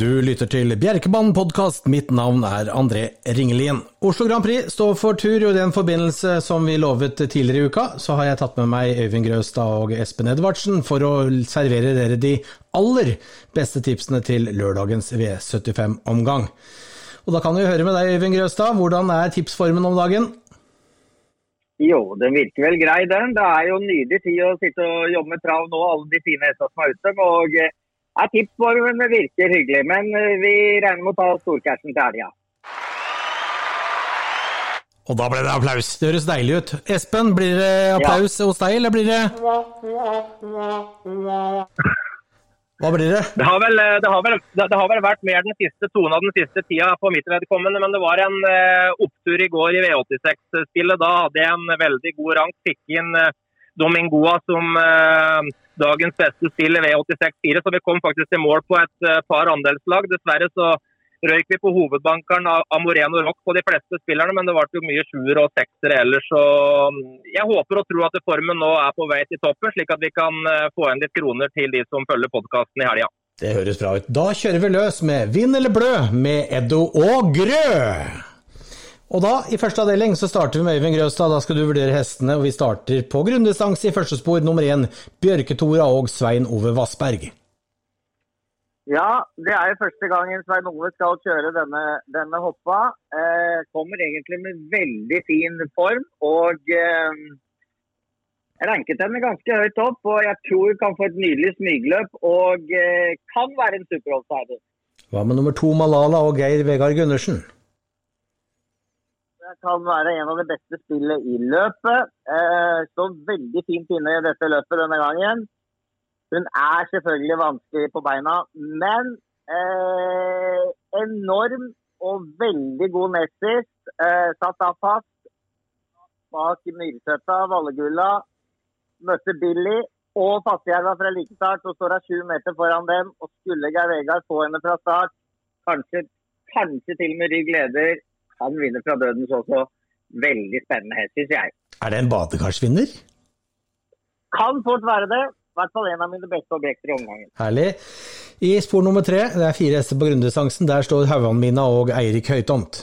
Du lytter til Bjerkebanen podkast. Mitt navn er André Ringelien. Oslo Grand Prix står for tur, og i den forbindelse, som vi lovet tidligere i uka, så har jeg tatt med meg Øyvind Grøstad og Espen Edvardsen for å servere dere de aller beste tipsene til lørdagens V75-omgang. Og Da kan vi høre med deg, Øyvind Grøstad. Hvordan er tipsformen om dagen? Jo, den virker vel grei, den. Det er jo nydelig tid å sitte og jobbe med trav nå, alle de fine hestene som er ute. og ja, tipsformen virker hyggelig, men eh, vi regner med å ta storcashen til helga. Og da ble det applaus. Det høres deilig ut. Espen, blir det applaus ja. hos deg, eller blir det Hva blir det? Det har, vel, det, har vel, det har vel, vært mer den siste tona den siste tida på mitt vedkommende, men det var en uh, opptur i går i V86-spillet. Da hadde jeg en veldig god rank. Fikk inn Domingoa som dagens beste spill i V86-4, så vi kom faktisk til mål på et uh, par andelslag. Dessverre så røyk vi på hovedbankeren av Moreno Rock på de fleste spillerne, men det ble jo mye sjuere og seksere ellers. Så mm, jeg håper og tror at formen nå er på vei til toppen, slik at vi kan uh, få inn litt kroner til de som følger podkasten i helga. Det høres bra ut. Da kjører vi løs med Vinn eller blø med Eddo og Grø. Og da, i første avdeling, så starter vi med Øyvind Grøstad. Da skal du vurdere hestene, og vi starter på grunndistanse i første spor, nummer én, Bjørketora og Svein Ove Vassberg. Ja, det er jo første gangen Svein Ove skal kjøre denne, denne hoppa. Eh, kommer egentlig med veldig fin form og eh, ranket henne ganske høyt opp. Og jeg tror kan få et nydelig smygløp og eh, kan være en superholdseier. Hva med nummer to Malala og Geir Vegard Gundersen? Kan være en av de beste spillene i løpet. Eh, står veldig fint inne i dette løpet denne gangen. Hun er selvfølgelig vanskelig på beina, men eh, enorm og veldig god nettsist. Eh, satt av fast bak Myrsøtta, Vallegulla. Møtte Billy og Fattigjerva fra likestart, og står hun 20 meter foran dem. Og skulle Geir Vegard få henne fra start, kanskje, kanskje til og med rygg leder, han vinner fra dødens også. Veldig spennende hest, syns jeg. Er det en badekarsvinner? Kan fort være det. I hvert fall en av mine beste objekter i omgangen. Herlig. I spor nummer tre, det er fire hester på grunndistansen, der står Hauanmina og Eirik Høytomt.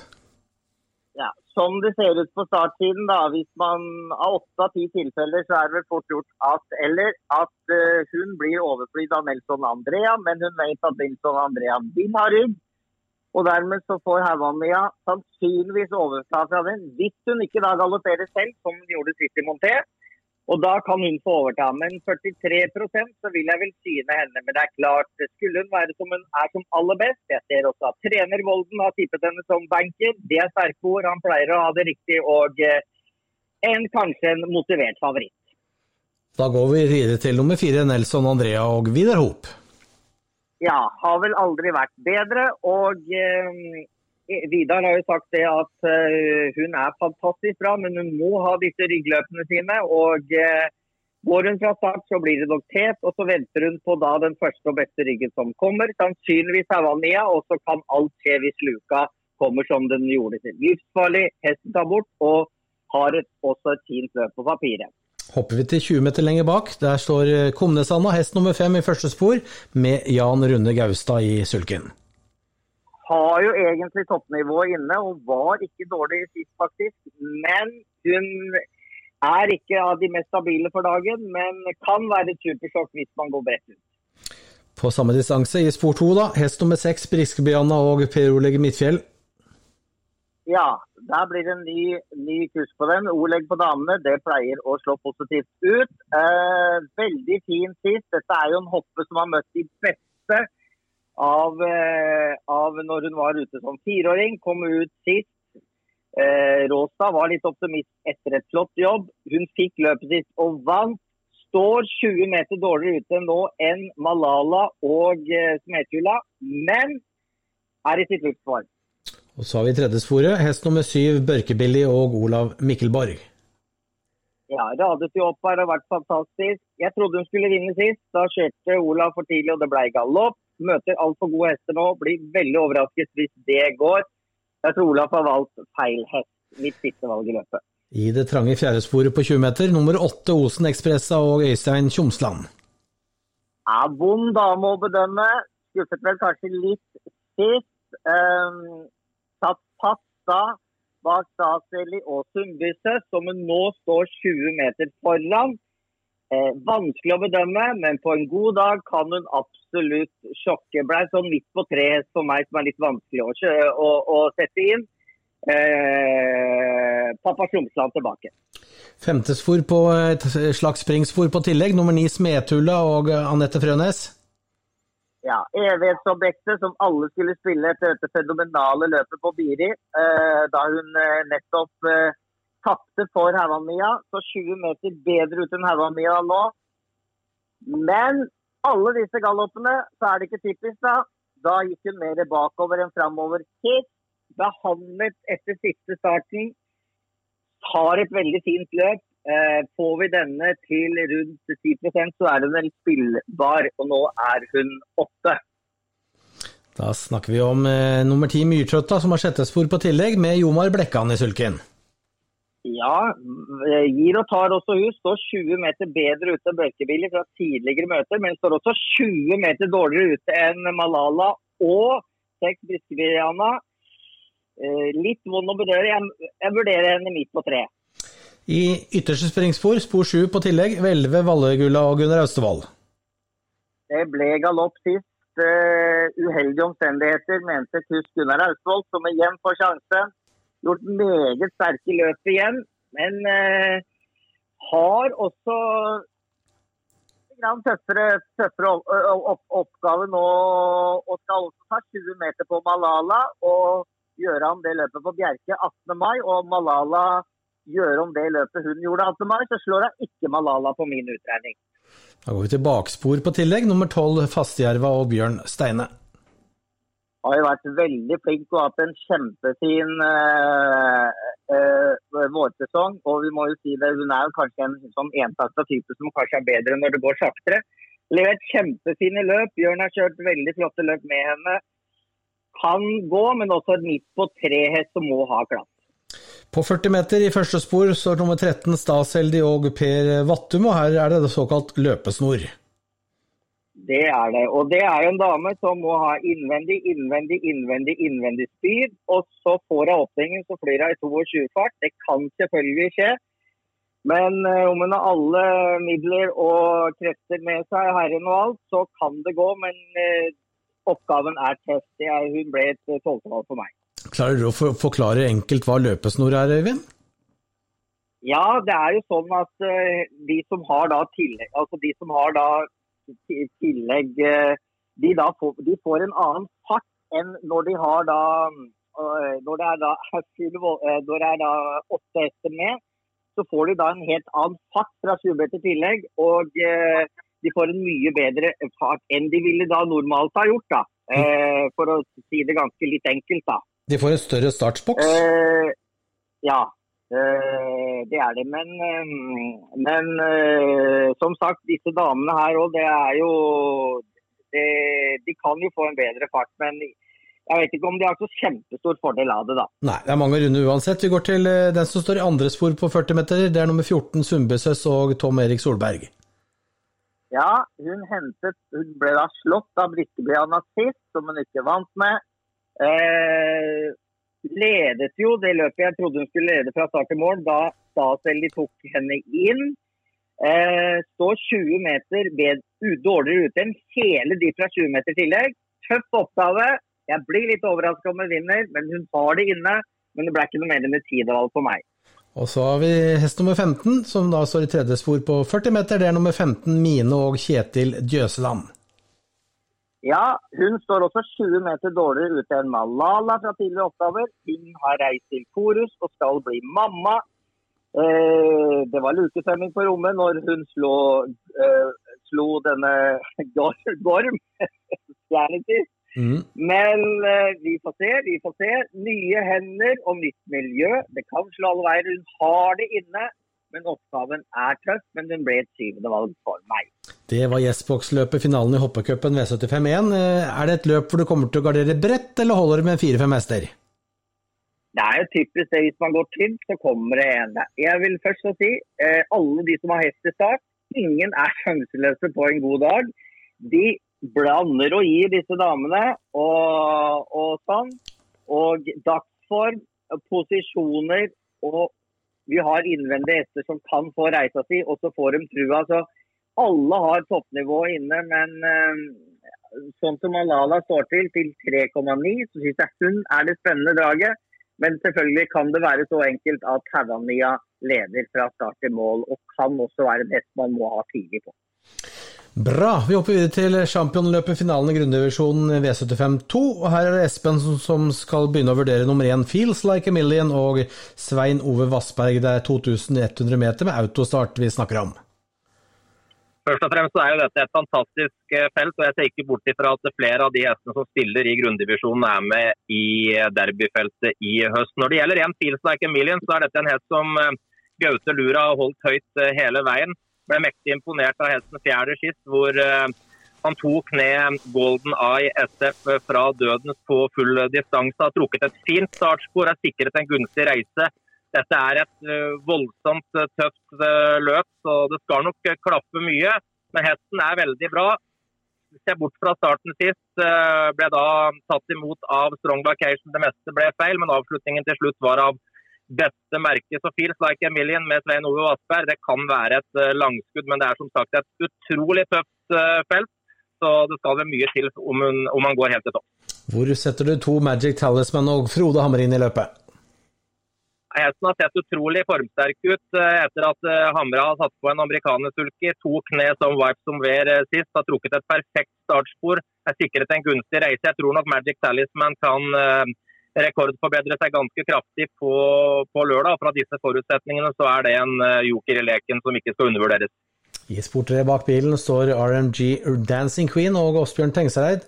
Ja, som det ser ut på startsiden, da, hvis man av åtte av ti tilfeller, så er det vel fort gjort at eller at uh, hun blir overflydd av Nelson Andrea, men hun vet at Nelson Andrea vil ha rygg. Og dermed så får Haugamia sannsynligvis overta fra den, hvis hun ikke da galopperer selv, som hun gjorde sist i Monté. Og da kan hun få overta. Men 43% så vil jeg vel syne henne. Men det er klart, skulle hun være som hun er som aller best Jeg ser også at trener Volden har tippet henne som banker. Det er sterke ord. Han pleier å ha det riktig. Og eh, en kanskje en motivert favoritt. Da går vi videre til nummer fire, Nelson Andrea og Vidar Hop. Ja, har vel aldri vært bedre. Og eh, Vidar har jo sagt det at eh, hun er fantastisk bra, men hun må ha disse ryggløpene sine. og eh, Går hun fra start, så blir det nok tet, og så venter hun på da den første og beste ryggen som kommer. Sannsynligvis Havania, og så kan alt skje hvis luka kommer som den gjorde til. Livsfarlig, hesten tar bort, og har et, også et fint løp på papiret. Hopper vi til 20 meter lenger bak. Der står eh, Komnesanda, hest nummer fem i første spor, med Jan Rune Gaustad i sulken. Har jo egentlig toppnivået inne, og var ikke dårlig sist, faktisk. Men hun er ikke av de mest stabile for dagen, men kan være et supersjokk hvis man går bredt ut. På samme distanse, i spor to, da. Hest nummer seks, Briskebyanna og Per Oleg Midtfjell. Ja, der blir det en ny, ny kurs på den. Oleg på damene, det pleier å slå positivt ut. Eh, veldig fin sist. Dette er jo en hoppe som har møtt de beste av, eh, av når hun var ute som fireåring. Kom ut sist. Eh, Råstad var litt optimist etter et flott jobb. Hun fikk løpet sitt og vant. Står 20 meter dårligere ute nå enn Malala og eh, Smetula, men er i sitt livsform. Og så har vi tredje sporet, hest nummer syv, Børkebilly og Olav Mikkelborg. Ja, radet jo opp her, har vært fantastisk. Jeg trodde hun skulle vinne sist. Da kjørte Olav for tidlig, og det ble galopp. Møter altfor gode hester nå. Blir veldig overrasket hvis det går. Jeg tror Olav har valgt feil hest. Mitt siste valg i løpet. I det trange fjerdesporet på 20 meter, nummer åtte Osen Ekspressa og Øystein Tjomsland. Ja, vond dame å bedømme skuffet vel kanskje litt sist. Um, fast bak Staseli og Sundbyse, som hun nå står 20 meter foran. Eh, vanskelig å bedømme, men på en god dag kan hun absolutt sjokke. Ble sånn midt på treet for meg som er litt vanskelig å, å, å sette inn. Eh, pappa Slumsland tilbake. Femtesfor på et slags springspor på tillegg, nummer ni Smetulla og Anette Frønes. Ja, Evighetsobjektet som alle skulle spille etter dette fenomenale løpet på Biri. Eh, da hun eh, nettopp eh, tapte for Haugamia. Så 20 meter bedre ut enn Haugamia nå. Men alle disse galloppene, så er det ikke typisk, da. Da gikk hun mer bakover enn framover. Helt behandlet etter siste starten. Har et veldig fint løp. Eh, får vi denne til rundt 10% så er den vel spillbar, og nå er hun åtte. Da snakker vi om eh, nummer ti Myrtrøtta, som har settespor på tillegg, med Jomar Blekkan i sulken. Ja, eh, gir og tar også hun. Står 20 meter bedre ute enn Bjørkebilly fra tidligere møter, men står også 20 meter dårligere ute enn Malala og Sex Briskebiriana. Eh, litt vond å bedøre. Jeg, jeg vurderer henne midt på tre. I ytterste springspor, spor sju på tillegg, Hvelve Vallegulla og Gunnar Austevoll. Det ble galopp sist. Uh, uheldige omstendigheter, mente tysk Gunnar Austevoll, som igjen får sjanse. Gjort meget sterke løp igjen, men uh, har også en tøffere, tøffere oppgave nå. Og skal også ta 20 meter på Malala. og gjøre om det løpet på Bjerke 18. mai, og Malala gjøre om det løpet hun gjorde 18. mai, så slår hun ikke Malala på min utregning. Da går vi til bakspor på tillegg, nummer 12 Fastjerva og Bjørn Steine. Har jo vært veldig flink og hatt en kjempefin øh, øh, vårsesong. Og vi må jo si det, hun er jo kanskje en sånn entakta type som kanskje er bedre når det går saktere. Levert kjempefine løp. Bjørn har kjørt veldig flotte løp med henne kan gå, men også et midt på tre hest som må ha klass. På 40 meter i første spor står nummer 13 Staseldi og Per Vattum, og her er det såkalt løpesnor. Det er det. Og det er en dame som må ha innvendig, innvendig, innvendig innvendig spyd. Og så får hun opphengen, så flyr hun i 22 fart. Det kan selvfølgelig skje. Men uh, om hun har alle midler og krefter med seg, herren og alt, så kan det gå. Men uh, oppgaven er test. Hun ble et eh, tolvtevalg for meg. Klarer du å forklare enkelt hva løpesnor er, Øyvind? Ja, det er jo sånn at uh, de som har da tillegg, altså de som har da tillegg uh, de, da får, de får en annen fart enn når de har da uh, når det er da, når det er da åtte hester med, så får de da en helt annen fart fra 20 i tillegg. og de får en mye bedre fart enn de ville da normalt ha gjort. da, eh, For å si det ganske litt enkelt. da. De får en større startsboks? Eh, ja, eh, det er det. Men, eh, men eh, som sagt, disse damene her òg, det er jo det, De kan jo få en bedre fart. men jeg vet ikke om de har så kjempestor fordel av det, da. Nei, det er mange runder uansett. Vi går til eh, den som står i andre spor på 40 meter. Det er nummer 14 Sundbøsøs og Tom Erik Solberg. Ja, hun hentet Hun ble da slått av Brikkebrianna sist, som hun ikke vant med. Eh, ledet jo det løpet jeg trodde hun skulle lede fra start til mål, da Staselli tok henne inn. Eh, står 20 meter bed, dårligere ute enn hele de fra 20 meter tillegg. Tøff oppgave. Jeg blir litt overraska om hun vinner, men hun har det inne. Men det ble ikke noe mer enn et tidevalg for meg. Og så har vi hest nummer 15, som da står i tredje spor på 40 meter. Det er nummer 15 Mine og Kjetil Djøseland. Ja, hun står også 20 meter dårligere ute enn Malala fra tidligere oppgaver. Hun har reist til Korus og skal bli mamma. Eh, det var lukesvømming på rommet når hun slo, eh, slo denne Gorm. Mm. Men eh, vi får se, vi får se. Nye hender og nytt miljø. Det kan slå alle veier. Hun har det inne, men oppgaven er tøff. Men den ble et syvende valg for meg. Det var gjestboksløpet, finalen i hoppecupen V75-1. Eh, er det et løp hvor du kommer til å gardere bredt, eller holder du med fire-fem hester? Det er jo typisk det. Hvis man går tynt, så kommer det en. Jeg vil først si eh, alle de som har hest i start, ingen er sjanseløse på en god dag. De blander og gir disse damene og, og sånn. Og dagsform, posisjoner og vi har innvendige hester som kan få reisa si, og så får de trua. Så alle har toppnivå inne, men uh, sånn som Malala står til, til 3,9, så syns jeg hun er det spennende draget. Men selvfølgelig kan det være så enkelt at Haugania leder fra start til mål, og kan også være det man må ha tidlig på. Bra. Vi hopper videre til championløpet finalen i grunndivisjonen V75-2. og Her er det Espen som skal begynne å vurdere nummer én Feels Like a Million og Svein Ove Vassberg. Det er 2100 meter med autostart vi snakker om. Først og fremst er jo dette et fantastisk eh, felt, og jeg ser ikke bort ifra at flere av de hestene som stiller i grunndivisjonen er med i derbyfeltet i høst. Når det gjelder én Feels Like a Million, så er dette en hest som eh, Gaute Lura har holdt høyt eh, hele veien ble mektig imponert av hesten fjerde sist, hvor uh, han tok ned Golden Eye SF fra døden på full distanse. Har trukket et fint startspor, har sikret en gunstig reise. Dette er et voldsomt tøft løp, så det skal nok klappe mye. Men hesten er veldig bra. Se bort fra starten sist. Ble da tatt imot av Strong Vacation. Det meste ble feil, men avslutningen til slutt var av beste merke. Så Feels Like a Million med Svein Ove Vassberg det kan være et uh, langskudd, men det er som sagt et utrolig tøft uh, felt. Så det skal vel mye til om, hun, om han går helt til topp. Hvor setter du to Magic Talisman og Frode Hammer inn i løpet? Hesten har sett utrolig formsterk ut uh, etter at Hamra har satt på en amerikanersulke. To kne som Wipe som Wear sist. Har trukket et perfekt startspor. Er sikret en gunstig reise. Jeg tror nok Magic Talisman kan rekordforbedre seg ganske kraftig på, på, lørdag. Fra disse forutsetningene så er det en eh, joker i leken som ikke skal undervurderes. I sportere bak bilen står RMG Dancing Queen og Åsbjørn Tengsereid.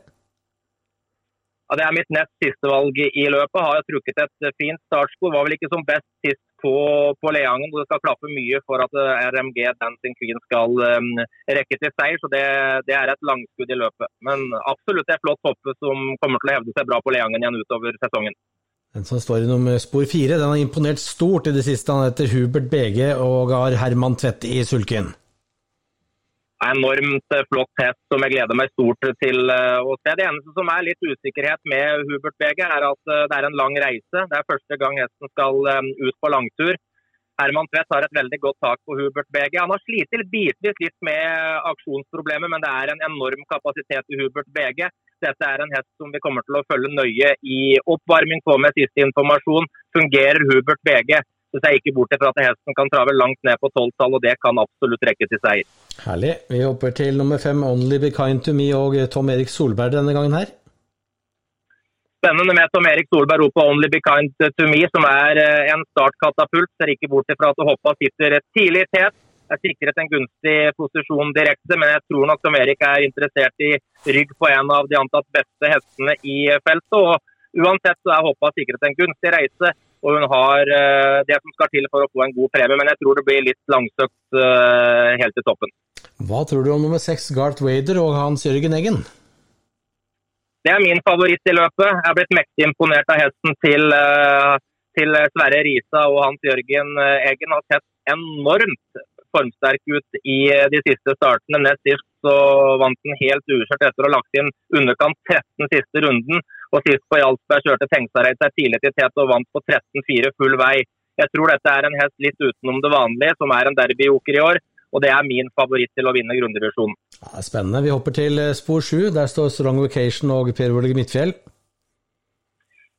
Ja, det er mitt nest siste valg i løpet. Har jeg trukket et fint startsko. Var vel ikke som best sist på, på Leangen. Det skal klappe mye for at eh, RMG Dancing Queen skal um, rekke til seier. Så det, det, er et langskudd i løpet. Men absolutt et flott hoppe som kommer til å hevde seg bra på Leangen igjen utover sesongen. Den som står i nummer spor fire, den har imponert stort i det siste. Han heter Hubert BG og har Herman Tvedt i sulken enormt eh, flott hest som jeg gleder meg stort til eh, å se. Det eneste som er litt usikkerhet med Hubert BG, er at eh, det er en lang reise. Det er første gang hesten skal ut på langtur. Herman Tvedt har et veldig godt tak på Hubert BG. Han har slitt bitvis litt med aksjonsproblemer, men det er en enorm kapasitet i Hubert BG. Dette er en hest som vi kommer til å følge nøye i oppvarming på med siste informasjon. Fungerer Hubert BG, så jeg ikke bort fra at hesten kan trave langt ned på tolvtall, og det kan absolutt rekke til seier. Herlig. Vi hopper til nummer fem, Only Be Kind To Me og Tom Erik Solberg denne gangen her. Spennende med Tom Erik Solberg opp på Only Be Kind To Me, som er eh, en startkatapult. Ser ikke bort fra at Hoppa sitter tidlig i tet. Er sikret en gunstig posisjon direkte, men jeg tror nok Tom Erik er interessert i rygg på en av de antatt beste hestene i feltet. og Uansett så er Hoppa sikret en gunstig reise og hun har uh, det som skal til for å få en god premie, men jeg tror det blir litt langsøkt uh, helt til toppen. Hva tror du om nummer seks, Garth Wader og Hans Jørgen Eggen? Det er min favoritt i løpet. Jeg har blitt mektig imponert av hesten til, uh, til Sverre Risa og Hans Jørgen Eggen. Har sett enormt formsterk ut i de siste startene. Nest sist så vant den helt uskjørt etter å ha lagt inn underkant 13 siste runden. Og sist på Jarlsberg kjørte Tengsareid seg tidlig til tet og vant på 13-4 full vei. Jeg tror dette er en hest litt utenom det vanlige, som er en derbyjoker i år. Og det er min favoritt til å vinne grunndivisjonen. Ja, spennende. Vi hopper til eh, spor sju. Der står Strong Vacation og Per Ole Midtfjell.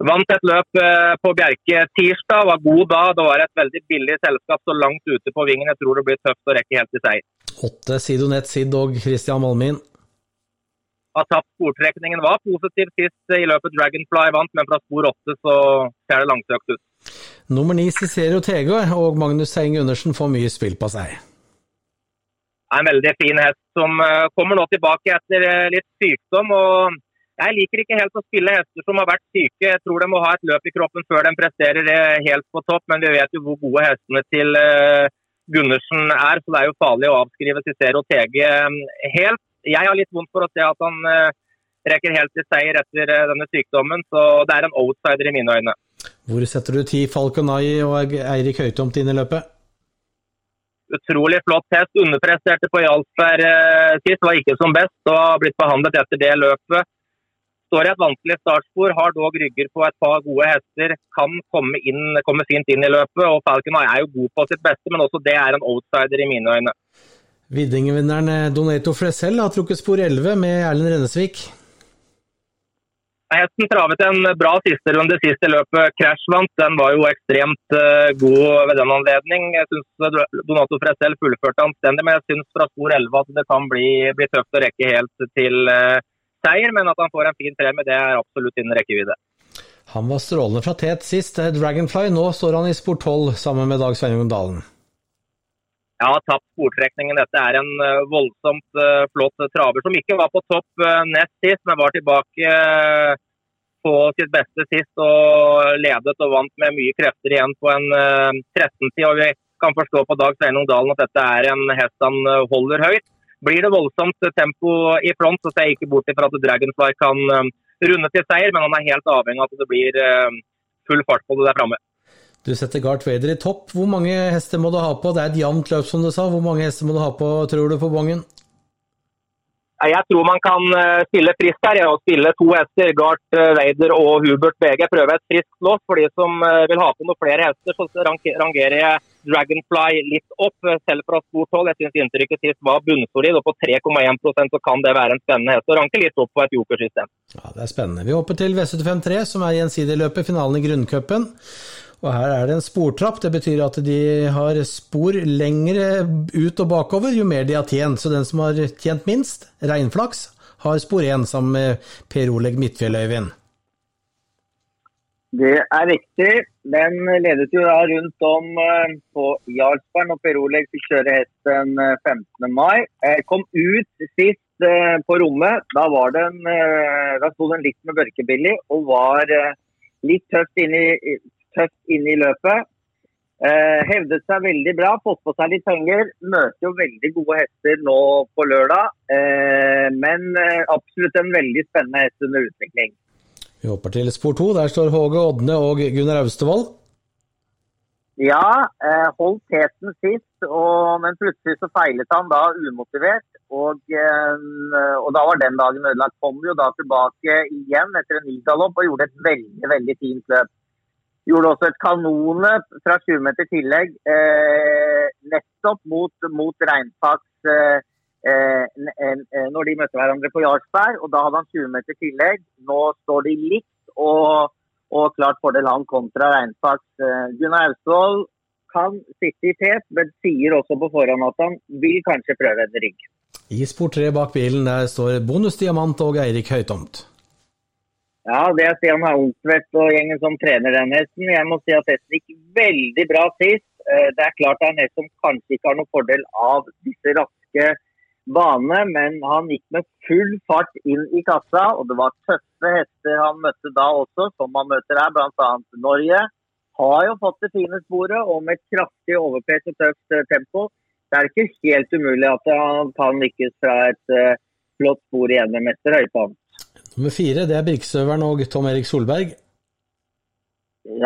Vant et løp eh, på Bjerke tirsdag, var god da. Det var et veldig billig selskap så langt ute på vingen. Jeg tror det blir tøft å rekke helt til seier. Åtte Sidonett Sid og Christian Malmin har tapt sportrekningen. Var positiv sist i løpet Dragonfly vant, men fra spor åtte så ser det langsøkt ut. Nummer ni Cicero Tege og Magnus Heng Undersen får mye spill på seg. Det er En veldig fin hest som eh, kommer nå tilbake etter eh, litt sykdom. og Jeg liker ikke helt å spille hester som har vært syke. Jeg tror de må ha et løp i kroppen før de presterer eh, helt på topp, men vi vet jo hvor gode hestene til Gundersen er, så det er jo farlig å avskrive Cicero Tege helt jeg har litt vondt for å se at han uh, rekker helt til seier etter uh, denne sykdommen. Så det er en outsider i mine øyne. Hvor setter du ti Falconai og Eirik Høytomt inn i løpet? Utrolig flott hest. Underpresterte på Jarlsberg eh, sist, var ikke som best og har blitt behandlet etter det løpet. Står i et vanskelig startspor, har dog rygger på et par gode hester. Kan komme, inn, komme fint inn i løpet. og Falconai er jo god på sitt beste, men også det er en outsider i mine øyne. Viddingevinneren eh, Donato Flesell har trukket spor 11 med Erlend Rennesvik. Hesten travet en bra siste runde siste løpet. Crash vant. Den var jo ekstremt uh, god ved den anledning. Jeg synes Donato Fresell fullførte anstendig, men jeg syns fra spor 11 at det kan bli, bli tøft å rekke helt til uh, seier. Men at han får en fin premie, det er absolutt innen rekkevidde. Han var strålende fra tet sist. Dragonfly. Nå står han i spor 12 sammen med Dag Sveinung Dalen. Ja, tapt sportrekningen. Dette er en uh, voldsomt uh, flott traver som ikke var på topp nest sist, men var tilbake på sitt beste sist og ledet og vant med mye krefter igjen på en 13-tid. og Vi kan forstå på Dag Sveinung Dalen at dette er en hest han holder høyt. Blir det voldsomt tempo i front, så ser jeg ikke bort fra at Dragonfly kan runde til seier, men han er helt avhengig av at det blir full fart på det der framme. Du setter Gart Vader i topp. Hvor mange hester må du ha på? Det er et jevnt løp, som du sa. Hvor mange hester må du ha på, tror du, på bongen? Jeg tror man kan stille spille friskt her Jeg spille to hester. Gart Vader eh, og Hubert BG. Prøve et friskt lås. For de som eh, vil ha på noen flere hester, så rangerer jeg Dragonfly litt opp, selv fra stort hold. Jeg syns inntrykket sist var bunnsolid, og på 3,1% så kan det være en spennende hest. å ranke litt opp på et jokersystem. Ja, Det er spennende. Vi hopper til V753, som er gjensidigløpet, finalen i grunncupen. Og her er det en sportrapp. Det betyr at de har spor lengre ut og bakover jo mer de har tjent. Så den som har tjent minst, reinflaks, har spor én sammen med Per Oleg Midtfjell-Øyvind. Det er riktig. Den ledet jo da rundt om eh, på Jarlsberg og Per Oleg fikk kjøre hesten 15. Eh, mai. Jeg kom ut sist eh, på rommet. Da, var den, da sto den litt med børkebillig og var litt tøft inn i, tøft inn i løpet. Eh, hevdet seg veldig bra, fått på seg litt penger. Møter jo veldig gode hester nå på lørdag. Eh, men eh, absolutt en veldig spennende hest under utvikling. Vi hopper til spor to. Der står Håge Odne og Gunnar Austevoll. Ja, eh, holdt teten sist, og, men plutselig så feilet han da umotivert. Og, eh, og da var den dagen ødelagt. Kom jo da tilbake igjen etter en ny galopp og gjorde et veldig, veldig fint løp. Gjorde også et kanonløp fra 20 meter tillegg, eh, nettopp mot, mot Reinfaks eh, eh, når de møtte hverandre på Jarlsberg. og Da hadde han 20 meter tillegg. Nå står de likt og, og klart fordel han kontra Reinfaks. Eh, Gunnar Austevoll kan sitte i tet, men sier også på forhånd at han vil kanskje prøve en rygg. I spor tre bak bilen der står Bonusdiamant og Eirik Høytomt. Ja, det er Stian Halmsvedt og gjengen som trener den hesten. Jeg må si at hesten gikk veldig bra sist. Eh, det er klart det er en hest som kanskje ikke har noen fordel av disse raske banene, men han gikk med full fart inn i kassa. Og det var tøffe hester han møtte da også, som han møter her, bl.a. Norge. Har jo fått det fine sporet og med kraftig overpes og tøft eh, tempo. Det er ikke helt umulig at han kan lykkes fra et uh, flott spor igjen med Mester Høypant. Nummer fire det er Birkesøveren og Tom Erik Solberg.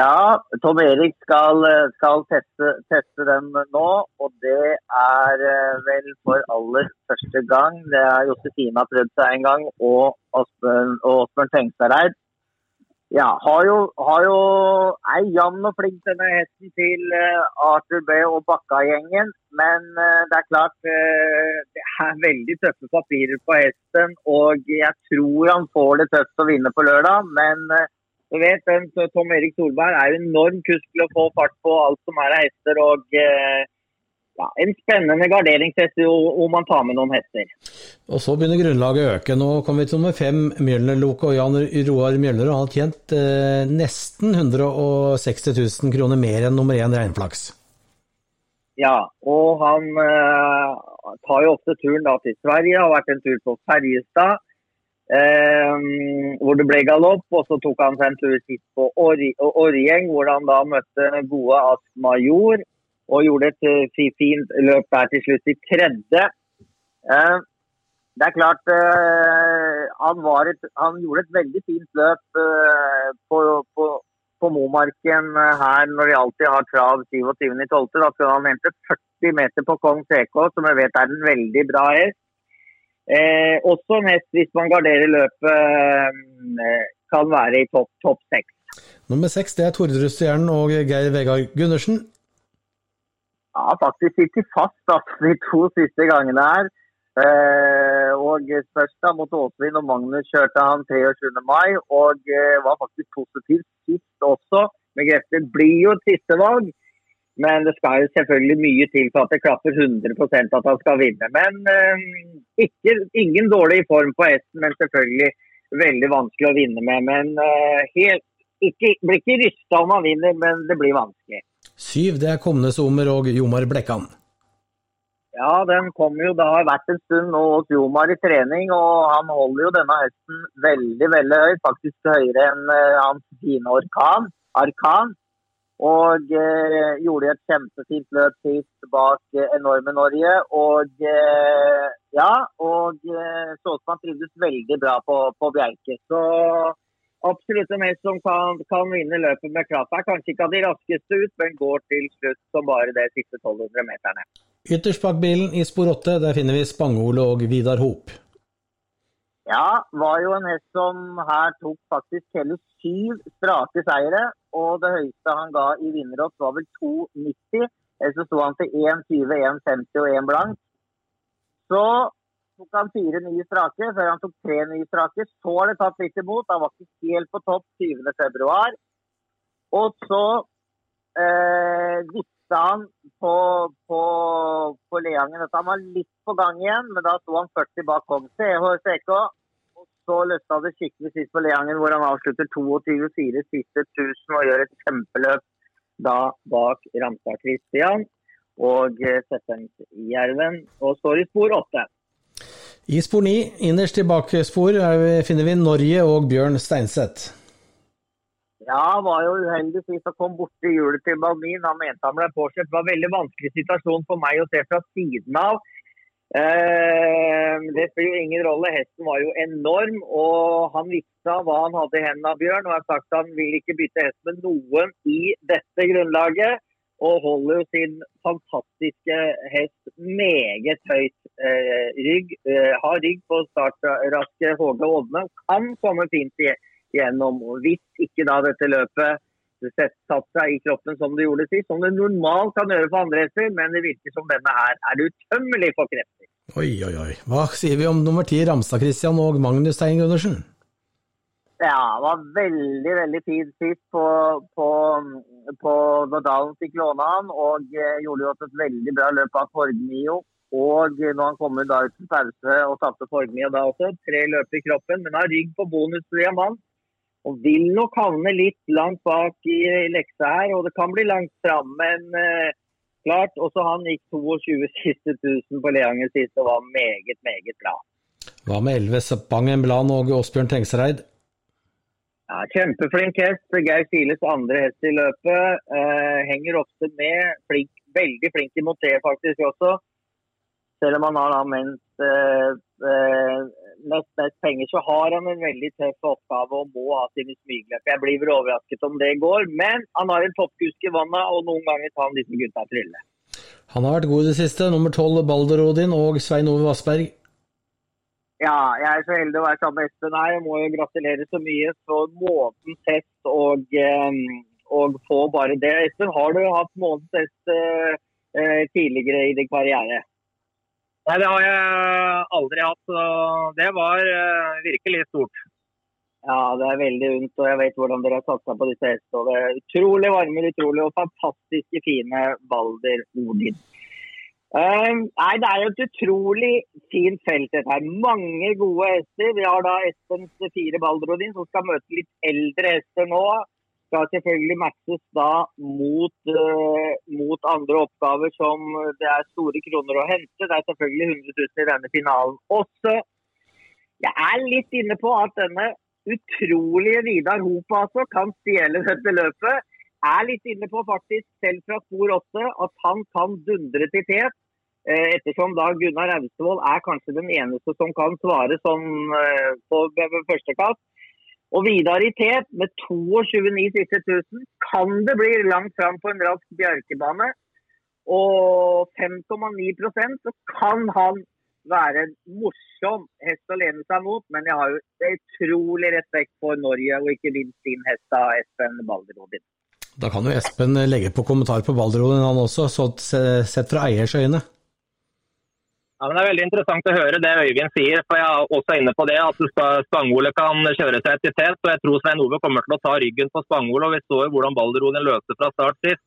Ja, Tom Erik skal, skal teste, teste, den nå. Og det er eh, vel for aller første gang. Det har Josefine prøvd seg en gang, og Åsbjørn Tengstadreid. Ja, har jo, har jo er jevn og flink denne hesten til uh, Arthur B og Bakka-gjengen. Men uh, det er klart uh, det er veldig tøffe papirer på hesten. Og jeg tror han får det tøft å vinne på lørdag. Men du vet, Tom Erik Solberg er jo enorm kusk å få fart på alt som er av hester. og ja, en spennende garderingshest om man tar med noen hester. Og Så begynner grunnlaget å øke. Nå kommer vi til nummer fem, Mjølner-Loke og Jan Roar Mjølner. Har tjent eh, nesten 160 000 kroner mer enn nummer én Reinflaks. Ja, og han eh, tar jo ofte turen da til Sverige. Har vært en tur på Ferjestad. Eh, hvor det ble galopp, og så tok han seg en tur sist på Orjeng, hvor han da møtte gode Ask Major og gjorde et uh, fint løp der til slutt i tredje. Uh, det er klart uh, han, et, han, gjorde et veldig fint løp på, på, på Momarken her når de alltid har trav 27.12. Da skal han hente 40 meter på Kong CK, som jeg vet er en veldig bra hest. Eh, også en hest, hvis man garderer løpet, eh, kan være i topp top seks. Nummer seks det er Tordrudstjernen og Geir Vegard Gundersen. Ja, faktisk ikke fast altså, de to siste gangene her. Eh, og først da mot Åsvin og Magnus kjørte han 23. mai, og eh, var faktisk positiv sist også. Men Grefter blir jo et sistevalg, men det skal jo selvfølgelig mye til for at det klapper 100% at han skal vinne. Men eh, ikke, ingen dårlig form på hesten, men selvfølgelig veldig vanskelig å vinne med. Men eh, helt, ikke, blir ikke rysta om han vinner, men det blir vanskelig. Syv det er kommende Sommer og Jomar Blekkan. Ja, den kommer jo. Det har vært en stund nå hos Jomar i trening, og han holder jo denne høsten veldig veldig høyt. Faktisk høyere enn uh, hans fine orkan, Arkan. Og uh, gjorde et kjempefint løp sist bak uh, enorme Norge. Og ja, og så ut som han trivdes veldig bra på, på Bjerke. Så absolutt en hest som kan, kan, vinne løpet med klaff. Er kanskje ikke av de raskeste ut, men går til slutt som bare det siste 1200 meterne. Ytterst bak bilen i spor 8, der finner vi Spangole og Vidar Hop. Ja, var jo en hest som her tok faktisk hele syv strake seire. Og det høyeste han ga i vinnerått var vel 2,90. Eller så sto han til 1,20, 1,50 og 1 blank. Så tok han fire nye strake, før han tok tre nye strake. Så har det tatt litt imot. Han var ikke helt på topp 20.2. Og så eh, visste han på, på, på Leangen at han var litt på gang igjen, men da sto han 40 bak Kong CK. Og så løsna det skikkelig sist på Leangen, hvor han avslutter 22-4 siste 1000 og gjør et kjempeløp da bak Ramstad Christian og eh, Settensjerven og står i spor åtte. I spor 9, innerst i bakspor, finner vi Norge og Bjørn Steinseth. Ja, var jo uheldig sist og kom borti hjulet til Balmin. Han mente han ble påkjørt. Det var en veldig vanskelig situasjon for meg å se fra siden av. Eh, det spiller jo ingen rolle. Hesten var jo enorm, og han visste hva han hadde i hendene av Bjørn. Og har sagt at han vil ikke bytte hest med noen i dette grunnlaget og holder sin fantastiske hest meget høyt eh, rygg. Eh, har rygg på startraske Håge Odne. Kan komme fint igjennom. Hvis ikke da dette løpet satt seg i kroppen som det gjorde sist, som det normalt kan gjøre for andre hester, men det virker som denne her er utømmelig for krefter. Oi, oi, oi. Hva sier vi om nummer ti, Ramstad Christian og Magnus Stein Gundersen? Ja, det var veldig veldig tid sist på, på, på Dalen fikk låne han. Og eh, gjorde jo et veldig bra løp av Forgnio. Og når han kommer da ut til pause og tapte Forgnio da også, tre løp i kroppen, men har rygg på bonus diamant. Og vil nok havne litt langt bak i leksa her, og det kan bli langt fram. Men eh, klart, også han gikk 22 siste 1000 på Leanger sist og var meget, meget bra. Hva med 11 Spangen Blan og Åsbjørn Tengsreid? Ja, Kjempeflink hest. Geir Siles andre hest i løpet. Eh, henger ofte med. Flink, veldig flink i moté faktisk også. Selv om han har da mest, eh, eh, mest, mest, penger, så har han en veldig tøff oppgave og må ha sine smygløp. Jeg blir vel overrasket om det går, men han har en toppkusk i vannet, og noen ganger tar han disse gutta trille. Han har vært god i det siste. Nummer tolv Balder Odin og Svein Ove Vassberg. Ja, jeg er så heldig å være sammen med Espen her. Jeg må jo gratulere så mye for månedens test og, ehm, og, få bare det. Espen, har du hatt månedens test uh, tidligere i din karriere? Nei, det har jeg aldri hatt. Så det var virkelig stort. Ja, det er veldig unnt, og jeg vet hvordan dere har satsa på disse hestene. Det utrolig varme, utrolig og fantastiske fine Balder Odin. Um, nei, Det er jo et utrolig fint felt. dette her. Mange gode hester. Vi har da Espens fire Baldrodin som skal møte litt eldre hester nå. Skal selvfølgelig matches da mot, uh, mot, andre oppgaver som det er store kroner å hente. Det er selvfølgelig 100 000 i denne finalen også. Jeg er litt inne på at denne utrolige Vidar Hop altså, kan stjele dette løpet. Jeg Er litt inne på faktisk, selv fra spor 8, at han kan dundre til tet. Eh, ettersom da Gunnar Austevoll er kanskje den eneste som kan svare sånn på første kast. Og Vidar i tet med 22,9 siste 1000 kan det bli langt fram på en rask bjerkebane. Og 5,9% så kan han være en morsom hest å lene seg mot. Men jeg har jo utrolig respekt for Norge, og ikke minst din hest av Espen Balderodin. Da kan jo Espen legge på kommentar på Balderodin, han også, sett fra eiers øyne. Ja, men Det er veldig interessant å høre det Øyvind sier. for Jeg er også inne på det at Spangole kan kjøre seg til tet. Jeg tror Svein Ove kommer til å ta ryggen på Spangole. og Vi så jo hvordan Balderoden løste fra start sist.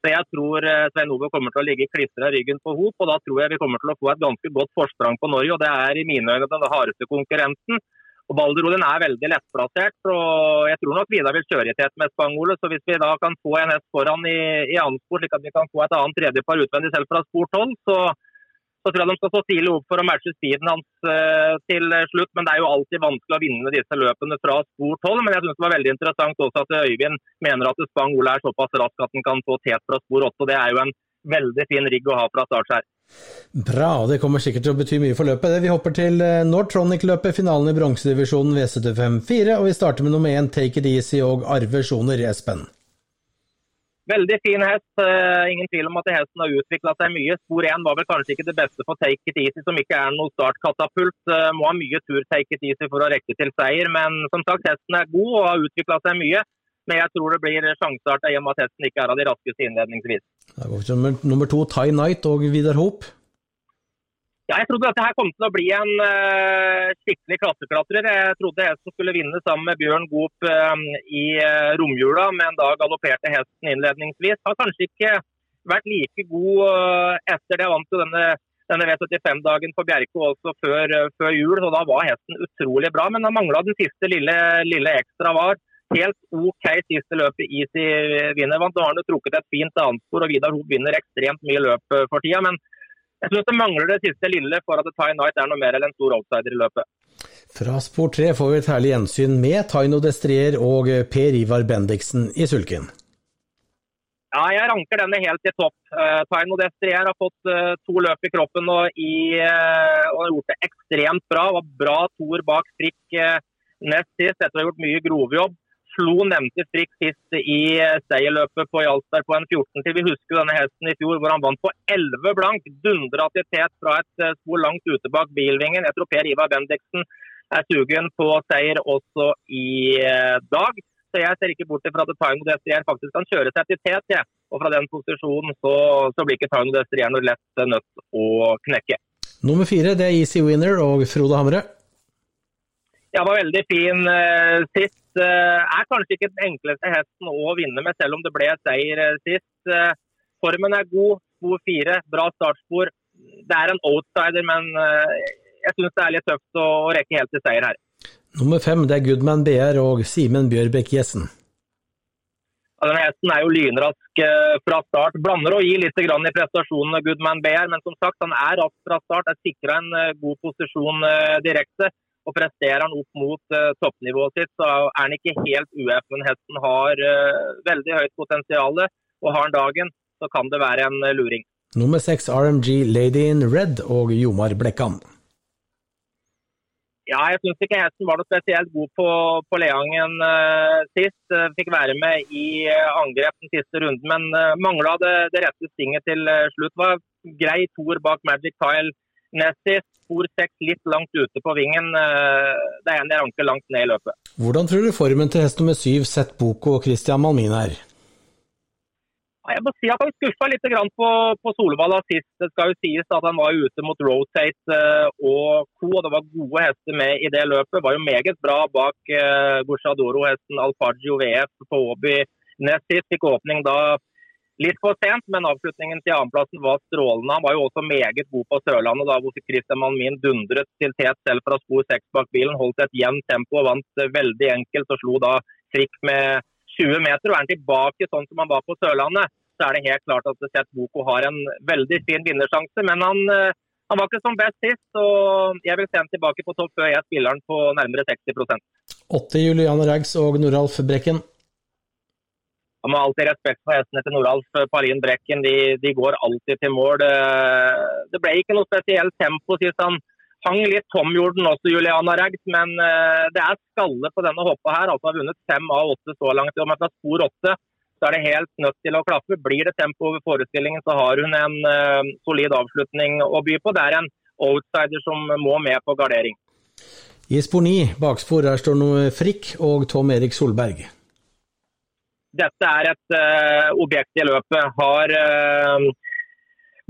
Så Jeg tror eh, Svein Ove kommer til å ligge klistra ryggen på hop. og Da tror jeg vi kommer til å få et ganske godt forsprang på Norge. og Det er i mine øyne den hardeste konkurrenten. Og Balderoden er veldig lettplassert. og Jeg tror nok Vidar vil kjøre i tet med Spangole. Så hvis vi da kan få en hest foran i, i annen spor, slik at vi kan få et annet tredjepar utvendig selv fra spor 12, så så tror jeg de skal stå tidlig opp for å matche speeden hans uh, til slutt. Men det er jo alltid vanskelig å vinne disse løpene fra spor 12. Men jeg syns det var veldig interessant også at Øyvind mener at Spang Ole er såpass rask at han kan få tet fra spor 8. og Det er jo en veldig fin rigg å ha fra start her. Bra, det kommer sikkert til å bety mye for løpet. Vi hopper til eh, Nortronic-løpet, finalen i bronsedivisjonen V75-4. Og vi starter med nummer én Take It Easy og Arve Sjoner, Espen. Veldig fin hest. Uh, ingen tvil om at hesten har utvikla seg mye. Spor 1 var vel kanskje ikke det beste for Take It Easy, som ikke er noe startkatapult. Uh, må ha mye tur Take It Easy for å rekke til seier. Men som sagt, hesten er god og har utvikla seg mye. Men jeg tror det blir sjansestart i og med at hesten ikke er av de raskeste innledningsvis. Det går til nummer to, Tie Night og Vidar Hope. Ja, jeg trodde dette her kom til å bli en uh, skikkelig klasseklatrer. Jeg trodde hesten skulle vinne sammen med Bjørn Goop uh, i uh, romjula, men da galopperte hesten innledningsvis. Har kanskje ikke vært like god etter det. Vant jo denne, denne V75-dagen på Bjerke også før, før, jul, så da var hesten utrolig bra. Men han mangla den siste lille, lille ekstra var. Helt OK siste løpet Easy vinner. Nå har han jo trukket et fint annetspor, og Vidar Hoop vinner ekstremt mye løp for tida. men jeg synes det mangler det siste lille for at Ty Knight er noe mer enn en stor outsider i løpet. Fra spor tre får vi et herlig gjensyn med Taino Destrier og Per Ivar Bendiksen i sulken. Ja, jeg ranker denne helt i topp. Uh, Taino Destrier har fått uh, to løp i kroppen og, i, uh, og, har gjort det ekstremt bra. Var bra toer bak strikk nest sist etter å ha gjort mye grovjobb slo nevnte Frikk sist i eh, seierløpet på Jalsberg på en 14 til. Vi husker denne hesten i fjor hvor han vant på 11 blank. Dundra til tet fra et eh, spor langt ute bak bilvingen. Jeg tror Per Ivar Bendiksen er sugen på seier også i eh, dag. Så jeg ser ikke bort fra at Taino Destrier faktisk kan kjøre seg til tet. Ja. Og fra den posisjonen så, så blir ikke Taino Destrier noe lett nødt å knekke. Nummer fire det er Easy Winner og Frode Hamre. Ja, var veldig fin uh, sist. Uh, er kanskje ikke den enkleste hesten å vinne med, selv om det ble seier uh, sist. Uh, formen er god, spor fire, bra startspor. Det er en outsider, men jeg syns det er litt tøft å, rekke helt til seier her. Nummer fem det er Goodman BR og Simen Bjørbekk Jessen. Ja, denne hesten er jo lynrask fra start. Blander og gir litt i prestasjonene Goodman BR, men som sagt, han er rask fra start. Er sikra en god posisjon direkte. Og presterer han opp mot uh, toppnivået sitt, så er han ikke helt UF. Men hesten har uh, veldig høyt potensial, og har han dagen, så kan det være en uh, luring. Nummer seks RMG Lady in Red og Jomar Blekkan. Ja, jeg syns ikke hesten var noe spesielt god på, på Leangen uh, sist. Fikk være med i angrep den siste runden, men uh, mangla det, det, rette stinget til slutt. Var grei toer bak Magic Tile nest sist spor seks litt langt ute på vingen. det det er en ranker langt ned i løpet. Hvordan tror du formen til hest nummer syv, Sett Boko og Christian Malmin er? Jeg må si at Han skuffa litt på, på Solvalla sist. Det skal jo sies at han var ute mot Rotate eh, og co. og Det var gode hester med i det løpet. Var jo meget bra bak uh, Gucciadoro-hesten Alfagio VF på Åby nest sist. Fikk åpning da Litt for sent, men avslutningen til annenplassen var strålende. Han var jo også meget god på Sørlandet, da hvor Christian Malmin dundret til tet selv fra spor seks bak bilen. Holdt et jevnt tempo og vant veldig enkelt og slo da trikk med 20 meter. Og er han tilbake sånn som han var på Sørlandet, så er det helt klart at Seth Boko har en veldig fin vinnersjanse. Men han, eh, han var ikke som best sist, og jeg vil se ham tilbake på topp før jeg spiller han på nærmere 60% Åtte Juliane Rags og Noralf Brekken. Man må alltid respekt for hestene til Noralf Parin Brekken. De, de, går alltid til mål. Det ble ikke noe spesielt tempo sist han hang litt tom, gjorde den også, Juliana Rags. Men eh, det er skalle på denne hoppa her. Altså har vunnet fem av åtte så langt. Og fra spor åtte så er det helt nødt til å klaffe. Blir det tempo over forestillingen, så har hun en uh, solid avslutning å by på. Det er en outsider som må med på gardering. I spor ni, bakspor her står nå Frikk og Tom Erik Solberg. Dette er et uh, objekt i løpet. Har uh,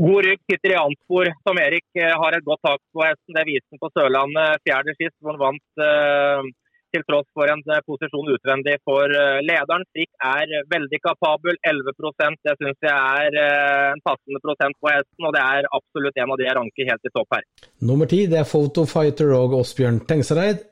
god rygg, sitter i annetspor. som Erik uh, har et godt tak på hesten. Det viste han på Sørlandet fjerde sist, hvor han vant til tross for en posisjon utvendig for lederen. Frikk er veldig kapabel, 11% Det syns jeg er en passende prosent på hesten, og det er absolutt en av de jeg ranker helt i topp her. Nummer ti det er Photofighter og Åsbjørn Tengsereid.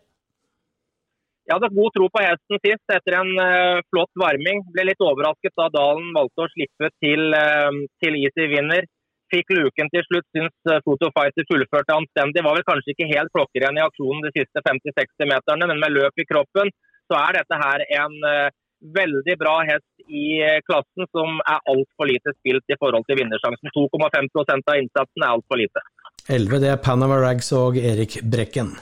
Jeg hadde god tro på hesten sist etter en uh, flott varming. Ble litt overrasket da Dalen valgte å slippe til, uh, til Easy Winner fikk luken til slutt. Syns Photo Fotofighter fullførte anstendig. Var vel kanskje ikke helt klokkeren i aksjonen de siste 50-60 meterne, men med løp i kroppen så er dette her en uh, veldig bra hest i uh, klassen som er altfor lite spilt i forhold til vinnersjansen. 2,5% av innsatsen er altfor lite. 11 det er Panama Rags og Erik Brekken.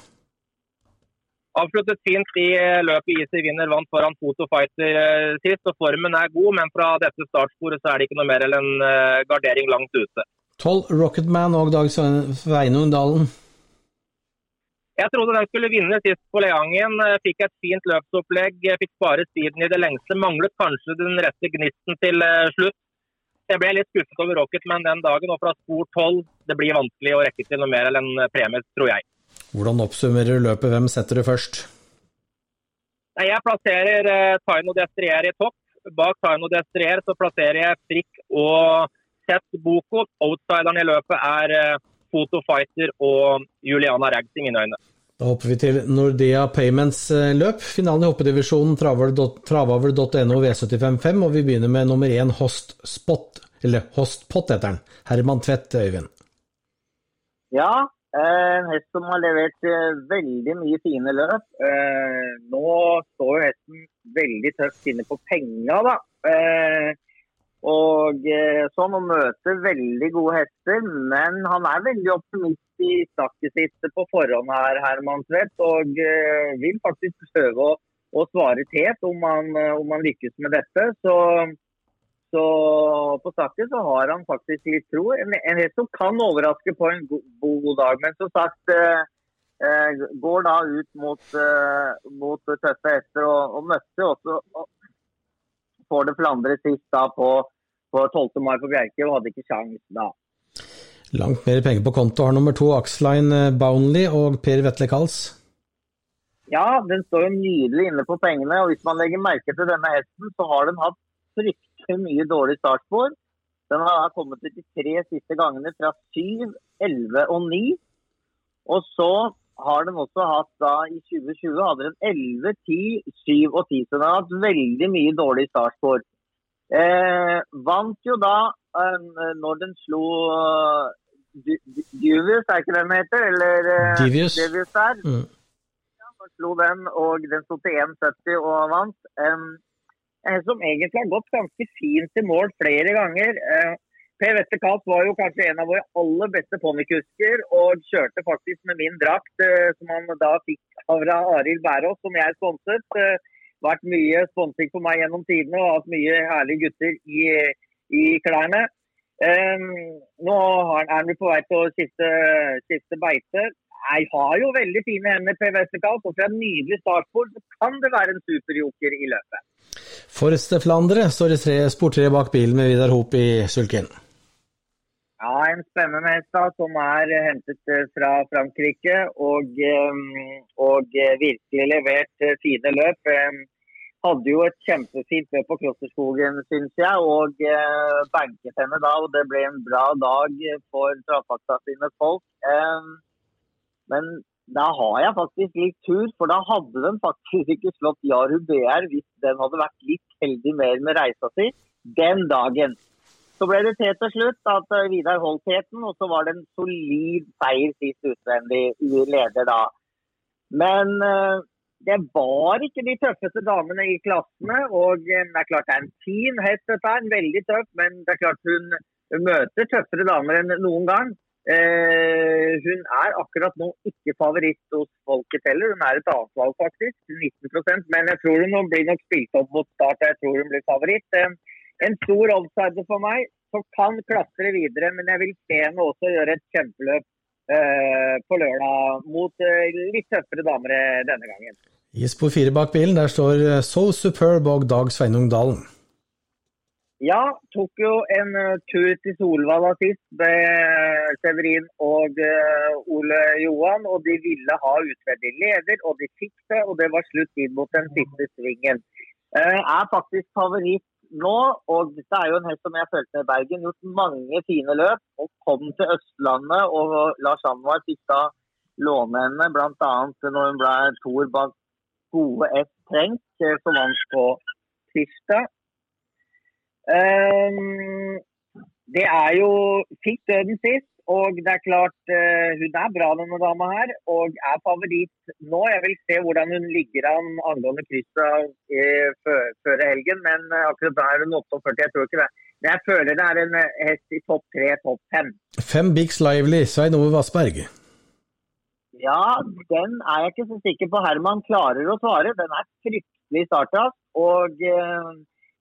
Avsluttet fint i løpet. Easy vinner vant foran Fotofighter sist, og formen er god. Men fra dette startsporet så er det ikke noe mer enn en gardering langt ute. 12 Rocketman og Dag Sveinung Dalen. Jeg trodde den skulle vinne sist på Leangen. Fikk et fint løpsopplegg. Fikk bare speeden i det lengste. Manglet kanskje den rette gnisten til eh, slutt. Jeg ble litt skuffet over Rocketman den dagen, og fra spor 12 det blir vanskelig å rekke til noe mer enn en premie, tror jeg. Hvordan oppsummerer du løpet? Hvem setter du først? Jeg plasserer eh, Taino Destrier i topp. Bak Taino Destrier så plasserer jeg Frikk og sett Boko. Outsideren i løpet er eh, Foto Fighter og Juliana Rags i mine øyne. Da hopper vi til Nordea Payments eh, løp. Finalen i hoppedivisjonen travavel.no V755, og vi begynner med nummer én Host Spot, eller Hostpot heter den. Herman Tvedt, Øyvind. Ja, en hest som har levert eh, veldig mye fine løp. Nå står jo hesten veldig tøft inne på penga, da. Og eh, sånn å møte veldig gode hester, men han er veldig optimist i snakket sitt på forhånd her, Herman Tvedt. Og eh, vil faktisk prøve å, å svare tet om eh, om han, lykkes med dette. Så, så på saken så har han faktisk litt tro. En, en hest som kan overraske på en god, god dag. Men som sagt eh, går da ut mot, eh, mot tøffe hester og, og møtte også får det Flandre sist da på, på 12. mai på Bjerke, og hadde ikke sjans da. Langt mer penger på konto har nummer to Axline Bounley og Per Vetle Kals. Ja, den står jo nydelig inne på pengene. og Hvis man legger merke til denne hesten, så har den hatt fryktelig mye dårlig startspor. Den har kommet ut de tre siste gangene fra 7, 11 og 9. Og så har den også hatt da i 2020 hadde den 11, 10, 7 og 10. Så den har hatt veldig mye dårlig startspor. Eh, vant jo da eh, når den slo uh, Duvius, er ikke den heter? Eller eh, Divius. Divius der. Mm. Ja, slo den, og den sto til 1,70 og vant. Eh, som egentlig har gått ganske fint i mål flere ganger. Uh, Per Wester Kalt var jo kanskje en av våre aller beste ponnikusker, og kjørte faktisk med min drakt, eh, som han da fikk av Arild Bærås, som jeg sponset. Eh, vært mye sponsing for meg gjennom tidene og hatt mye herlige gutter i, i klærne. Nå er han på vei til å skifte, skifte beite. Jeg har jo veldig fine hender, Per Westerkalt, og fra en nydelig startspor så kan det være en superjoker i løpet. Forreste Flandre står det tre spor tre bak bilen med Vidar Hop i sulken. Ja, en spennende hest da, som er hentet eh, fra Frankrike og, eh, og eh, virkelig levert fine løp. Hadde jo et kjempefint løp på Klosterskogen, syns jeg, og banket henne da. og Det ble en bra dag for Trafakta sine folk. Men da har jeg faktisk litt tur, for da hadde den faktisk ikke slått Jaru BR hvis den hadde vært litt heldig mer med reisa si den dagen. Så ble det til til slutt at eh, Vidar holdt teten, og så var det en solid seier sist utvendig leder da. Men uh, det var ikke de tøffeste damene i klassene. Og uh, det er klart det er en fin hest, dette er veldig tøff, men det er klart hun møter tøffere damer enn noen gang. Uh, hun er akkurat nå ikke favoritt hos folket heller. Hun er et annet valg, faktisk. 19 Men jeg tror hun blir nok spilt opp mot start. Jeg tror hun blir favoritt. en stor outsider for meg, som kan klatre videre. Men jeg vil se henne også gjøre et kjempeløp eh, på lørdag mot uh, litt tøffere damer denne gangen. I spor fire bak bilen der står So Superb og Dag Sveinung Dalen. Ja, tok jo en uh, tur til Solvalla sist med Severin og uh, Ole Johan. Og de ville ha utvendig leder, og de fikk det. Og det var slutt inn mot den siste svingen. Uh, er faktisk favoritt nå, og dette er jo en hest som jeg følte med Bergen. Gjort mange fine løp. Og kom til Østlandet, og Lars Anwar fikk da låne henne, bl.a. når hun ble toer bak gode S Trengt, som vant på tirsdag. Um, det er jo Fikk døden sist, og det er klart uh, hun er bra denne dama her. Og er favoritt nå. Jeg vil se hvordan hun ligger an angående krysset uh, før, helgen, men uh, akkurat da er hun 48. Jeg tror ikke det. Men jeg føler det er en hest i topp tre, topp fem. Fem Bix Lively, Svein Ove Vassberg. Ja, den er jeg ikke så sikker på Herman klarer å svare. Den er fryktelig starta. Og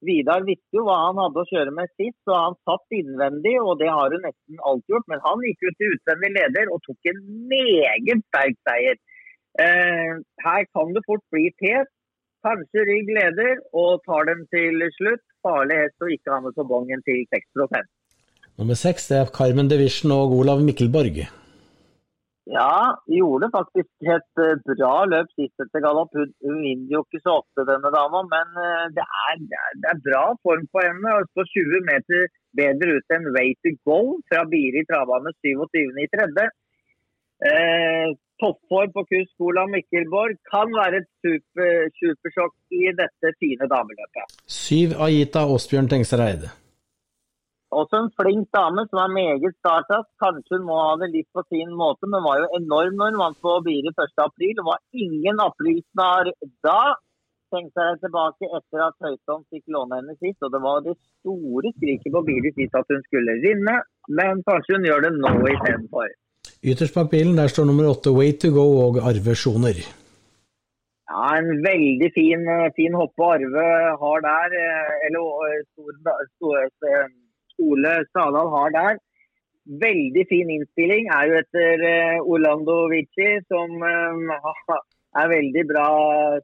Vidar visste jo hva han hadde å kjøre med sist, så han satt innvendig, og det har hun nesten alltid gjort. Men han gikk ut til utvendig leder og tok en meget sterk seier. Eh, her kan det fort bli tet. Kanskje Rygg leder og tar dem til slutt. Farlig hest å ikke ha med på bongen til 6 Nummer seks er Carmen Division og Olav Mikkelborg. Ja, gjorde faktisk et eh, bra løp sist etter galopp. Hun, vinner jo ikke så ofte, denne dama, men eh, det er, det er, bra form på henne. Hun står 20 meter bedre ut enn Way to Go fra Biri travbane 27. i tredje. Eh, Toppform på kusk Olav Mikkelborg kan være et super, supersjokk i dette fine dameløpet. Syv Aita Åsbjørn Tengsereid. Også en flink dame som er meget starta. Kanskje hun må ha det litt på sin måte, men var jo enorm når hun vant på Biri 1.4. Det var ingen aprilsnarr da. Tenkte seg tilbake etter at Høyton fikk låne henne sist, og det var det store skriket på Biri sist at hun skulle vinne. Men kanskje hun gjør det nå istedenfor. Ytterst bak bilen der står nummer åtte Way to go og Arve Sjoner. Ja, En veldig fin, fin hoppe Arve har der. Eh, eller stor, stor, stor, Ole Stadal har der. Veldig fin innstilling er jo etter uh, Orlando Vici, som uh, er veldig bra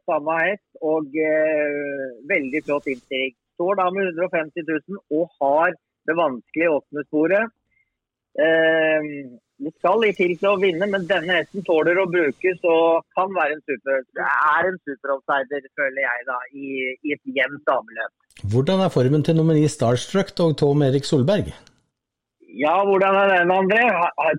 samme hest. Og uh, veldig flott innstilling. Står da med 150 000 og har det vanskelige åpne sporet. det skal litt til til å vinne, men denne hesten tåler å brukes og kan være en super, er en superoffsider, føler jeg, da, i, i et jevnt dameløp. Hvordan er formen til nummer ni Starstruck og Tom Erik Solberg? Ja, hvordan er den, André?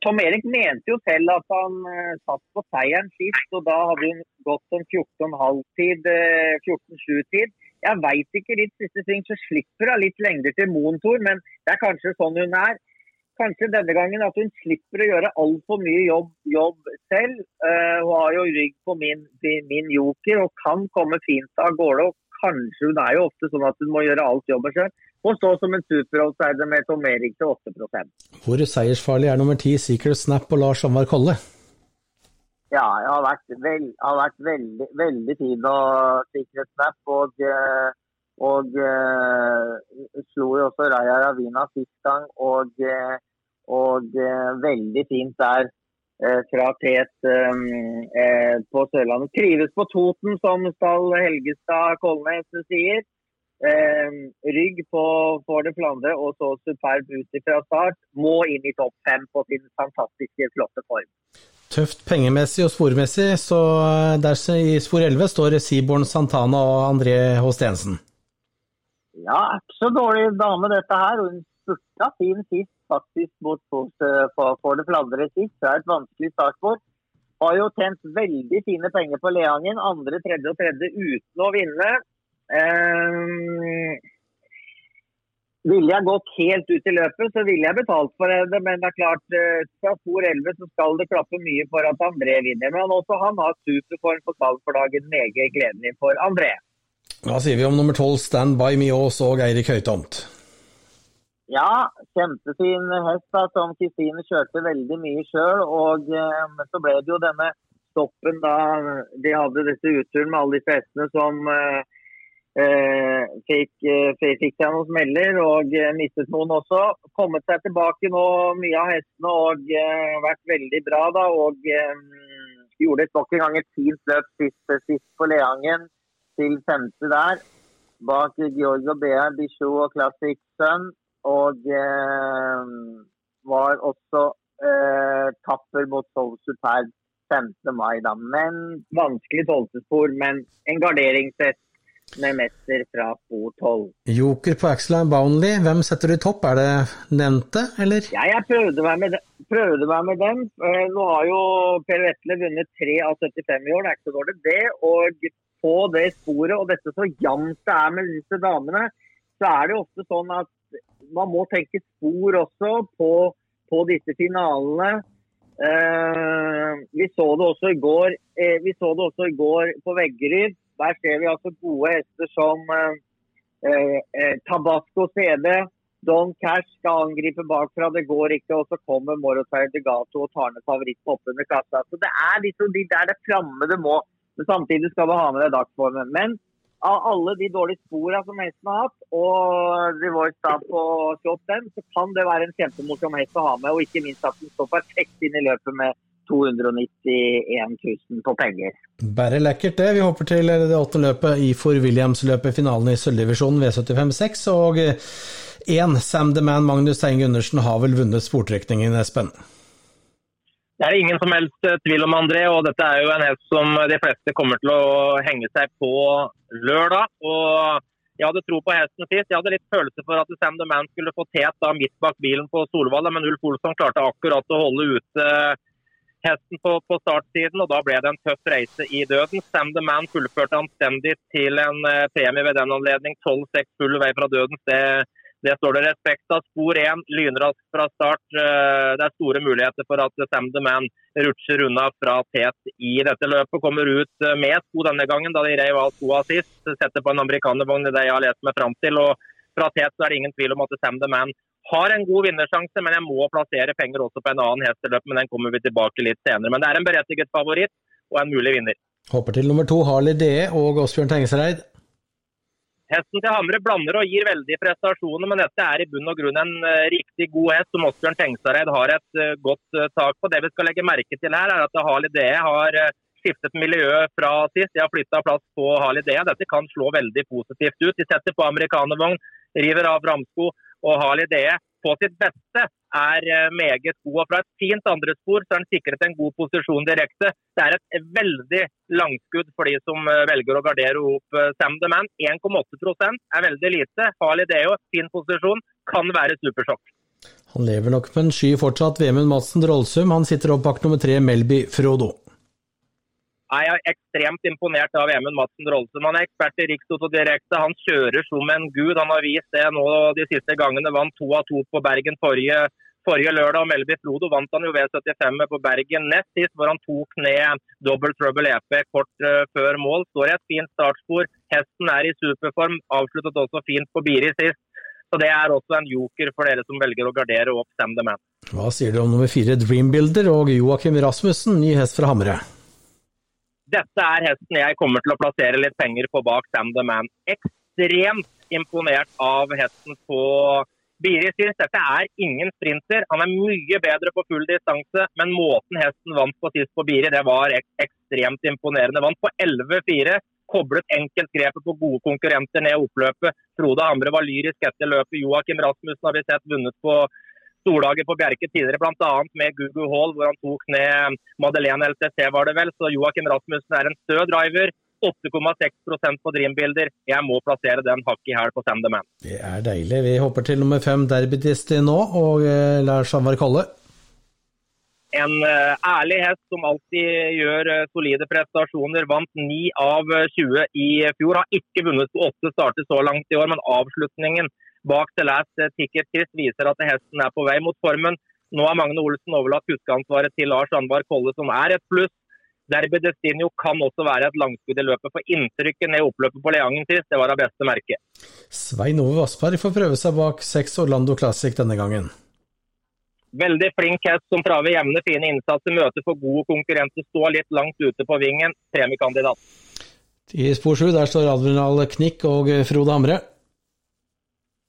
Tom Erik mente jo selv at han uh, satt på seieren sist, og da hadde hun gått en 14,5-tid, uh, 14-7-tid. Jeg veit ikke, litt siste sving så slipper hun litt lengder til Montor, men det er kanskje sånn hun er. Kanskje denne gangen at hun slipper å gjøre altfor mye jobb, jobb selv. Uh, hun har jo rygg på min, min joker og kan komme fint av gårde. og kanskje Hun er jo ofte sånn at hun må gjøre alt jobben sjøl. Og stå som en superoutsider med Tom Erik til 8 Hvor seiersfarlig er nummer ti Secret Snap og Lars Anvar Kolle? Ja, jeg har vært, veld, har vært veldig, veldig fin å Secret Snap. Og, eh, og uh, slo jo også Raja Ravina sist gang. Og, uh, og uh, veldig fint der Eh, fra Tet um, eh, på Sørlandet. Trives på Toten, som Stall Helgestad Kolnes sier. Eh, rygg på for det Flandre og så superb ut fra start. Må inn i topp fem på sin fantastiske, flotte form. Tøft pengemessig og spormessig, så der i spor 11 står Siborn Santana og André Håstensen. Ja, ikke så dårlig dame dette her. Hun spurta fin sist faktisk mot for det fladre sist. Det er et vanskelig startspor. Har jo tjent veldig fine penger på Leangen, andre, tredje og tredje uten å vinne. Um, ville jeg gått helt ut i løpet, så ville jeg betalt for det. Men det er klart, eh, fra spor 11 så skal det klappe mye for at André vinner. Men også han har superform på salg for dagen. Meget gledelig for André. Hva sier vi om nummer 12 Stand By Me Aas og Eirik Høytomt? Ja, kjempefin hest da, som Kristine kjørte veldig mye sjøl. Eh, men så ble det jo denne stoppen da de hadde disse utturen med alle disse hestene som eh, Eh, fikk, eh, fikk seg noen smeller og mistet noen også. Kommet seg tilbake nå, mye av hestene, og eh, vært veldig bra. da, og eh, Gjorde nok en gang et fint løp sist, sist på Leangen, til femte der. Bak Georg og Bea, Bichot og Classic Sun. Og eh, var også tapper mot Soul Superb 5. mai, da. Men vanskelig tolvtespor, men en garderingshest med mester fra spor 12. Joker på Axeline Boundley, hvem setter du i topp? Er det nevnte, eller? Ja, jeg prøvde meg med, prøvde meg med den. Eh, nå har jo Per Vetle vunnet 3 av 75 i år, det er ikke så dårlig det. Og på det sporet, og dette så jevnt det er med disse damene, så er det ofte sånn at man må tenke spor også på, på disse finalene. Eh, vi så det også i går, eh, vi så det også i går på Veggeryd. Der ser vi altså gode hester som eh, eh, eh Tabasco CD. Don Cash skal angripe bakfra, det går ikke. Og så kommer Morotai Degato og tar ned favoritten oppunder kassa. Så det er liksom de der det framme det må. Men samtidig skal du ha med deg dagsformen. Men av alle de dårlige sporene som hesten har hatt, og The Voice da på 28, så kan det være en kjempemorsom hest å ha med. Og ikke minst at den står perfekt inn i løpet med 291 000 på penger. Bare lekkert, det. Vi hopper til det åtte løpet i For Williams-løpet, finalen i sølvdivisjonen V75-6. Og én Sam the Man Magnus Tein Gundersen har vel vunnet sportrekningen, Espen? Det er ingen som helst eh, tvil om, André. og Dette er jo en hest som de fleste kommer til å henge seg på lørdag. og jeg hadde tro på hesten sist. Jeg hadde litt følelse for at Sam the Man skulle få tet da midt bak bilen på Solvalla, men Ulf Olsson klarte akkurat å holde ute hesten på, på startsiden, og da ble det en tøff reise i døden. Sam the Man fullførte anstendig til en premie ved den anledning. 12-6 full vei fra dødens. Det, det, står det respekt av. Spor én, lynrask fra start. Uh, det er store muligheter for at Sam the Man rutsjer unna fra tet i dette løpet. Kommer ut uh, med sko denne gangen, da de reiv av skoa sist. Setter på en amerikanervogn i det jeg har lest meg fram til. og fra tet så er det ingen tvil om at Sam the Man har en god vinnersjanse, men jeg må plassere penger også på en annen hesteløp. Men den kommer vi tilbake litt senere. Men det er en berettiget favoritt og en mulig vinner. Hopper til nummer to, Harley DE og Åsbjørn Tengesereid. Hesten til Hamre blander og gir veldige prestasjoner, men dette er i bunn og grunn en uh, riktig god hest som Åsbjørn Tengsareid har et uh, godt uh, tak på. Det vi skal legge merke til her, er at Harley Dee har skiftet miljø fra sist. De har flytta plass på Harley Dee. Dette kan slå veldig positivt ut. De setter på amerikanervogn, river av ramsko og Harley Dee på sitt beste er eh, meget god. Og fra et fint andrespor så er han sikret en god posisjon direkte. Det er et veldig langskudd for de som eh, velger å gardere opp eh, Sam the Man. 1,8 er veldig lite. Harley DE, fin posisjon, kan være supersjokk. Han lever nok på en sky fortsatt. Vemund Madsen Drolsum, han sitter opp bak nummer tre, Melby Frodo. Jeg er ekstremt imponert av Emund Madsen Rollesen. Han er ekspert i Rikstoto direkte. Han kjører som en gud. Han har vist det nå de siste gangene. Vant to av to på Bergen forrige, forrige lørdag. Melby Frodo vant han jo V75 på Bergen nest sist, hvor han tok ned Double Trouble EP kort uh, før mål. Står i et fint startspor. Hesten er i superform. Avsluttet også fint på Biri sist. Så Det er også en joker for dere som velger å gardere opp Stem the Man. Hva sier du om nummer fire Dreambuilder og Joakim Rasmussen, ny hest fra Hamre? Dette er hesten jeg kommer til å plassere litt penger på bak Sam the Man. Ekstremt imponert av hesten på Biri synes Dette er ingen sprinter. Han er mye bedre på full distanse, men måten hesten vant på sist på Biri, det var ek ekstremt imponerende. Vant på 11-4. Koblet enkeltgrepet på gode konkurrenter ned oppløpet. Frode Hamre var lyrisk etter løpet. Joakim Rasmussen har vi sett vunnet på stordager på Bjerke tidligere, bl.a. med Gugu Hall, hvor han tok ned Madeleine LTC, var det vel. Så Joakim Rasmussen er en stø driver. 8,6% på Dreambilder. Jeg må plassere den hakk i hæl på the Det er deilig. Vi hopper til nummer fem, Derbydisti nå, og eh, Lars Anvar Kolle. En uh, ærlig hest som alltid gjør uh, solide prestasjoner. Vant 9 av 20 i fjor. Har ikke vunnet på åtte starter så langt i år, men avslutningen bak til Last Ticket Sist viser at hesten er på vei mot formen. Nå har Magne Olsen overlatt huskeansvaret til Lars Anvar Kolle, som er et pluss. Derby Destinio kan også være et langskudd i løpet, for inntrykket ned oppløpet på Leangen sist, det var av beste merke. Svein Ove Vassberg får prøve seg bak seks Orlando Classic denne gangen. Veldig flink hest som traver jevne, fine innsatser, møter for gode konkurrenter, står litt langt ute på vingen. Premiekandidat. I spor sju der står Admiral Knikk og Frode Hamre.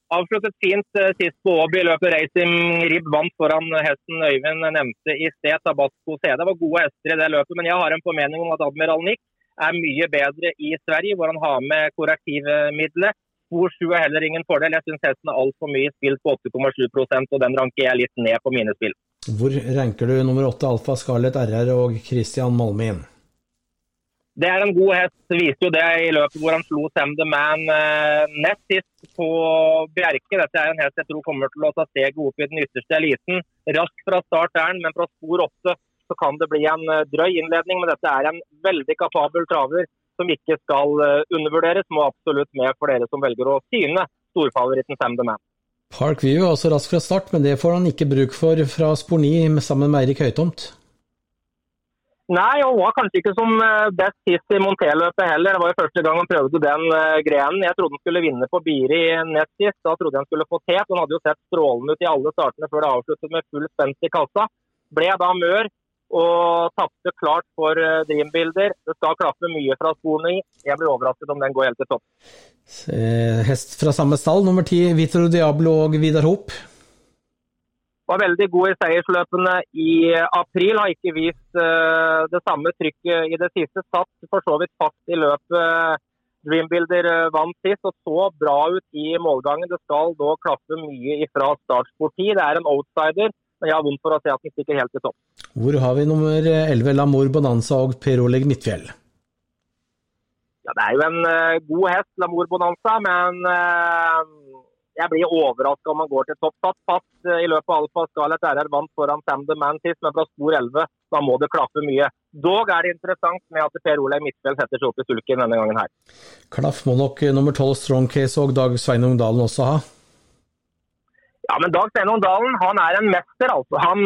Avsluttet fint uh, sist på Åby. Løpet Racing Rib vant foran hesten Øyvind nevnte i sted, Tabasco C. Det var gode hester i det løpet, men jeg har en formening om at Admiral Nick er mye bedre i Sverige, hvor han har med korrektivmiddelet. Spor 7 er heller ingen fordel. Jeg syns hesten er altfor mye spilt på 8,7 og den ranker jeg litt ned på mine spill. Hvor ranker du nummer åtte Alfa Scarlett RR og Christian Malmin? Det er en god hest. Viste jo det i løpet hvor han slo Sam the Man eh, nett sist på Bjerke. Dette er en hest jeg tror kommer til å ta steget opp i den ytterste eliten. Rask fra start er han, men fra spor åtte så kan det bli en eh, drøy innledning. Men dette er en veldig kapabel traver som ikke skal eh, undervurderes. Må absolutt med for dere som velger å syne storfavoritten Sam the Man. Park er også rask fra start, men det får han ikke bruk for fra spor 9 sammen med Eirik Høytomt. Nei, og var kanskje ikke som eh, best sist i monterløpet heller. Det var jo første gang han prøvde den grenen. Jeg trodde han skulle vinne på Biri nest sist. Da trodde jeg han skulle få tet. Han hadde jo sett strålende ut i alle startene før det avsluttet med full spent i kassa. Ble da mør, og tapte klart for uh, Dreambilder. Det skal klappe mye fra sporene i. Jeg blir overrasket om den går helt til topp. Hest fra samme stall, nummer ti, Vitro Diablo og Vidar Hop. Var veldig god i seiersløpene i april. Har ikke vist uh, det samme trykket i det siste. Satt for så vidt fast i løpet. Dreambuilder uh, vant sist og så bra ut i målgangen. Det skal da klappe mye ifra startsporti. Det er en outsider, men jeg har vondt for å se at den stikker helt til topp. Hvor har vi nummer 11, Lamour Bonanza og Per Oleg Midtfjell? Ja, det er jo en uh, god hest, Lamour Bonanza, men uh, jeg blir overraska om han går til topp. Satt fast uh, i løpet av Alfa Scarlett RR vant foran Sam the Man sist, men fra spor 11 da må det klappe mye. Dog er det interessant med at Per Oleg Midtfjell setter seg opp i sulken denne gangen her. Klaff må nok nummer 12 Strong Case og Dag Sveinung Dalen også ha? Ja, men Dag Steinung Dalen han er en mester. altså. Han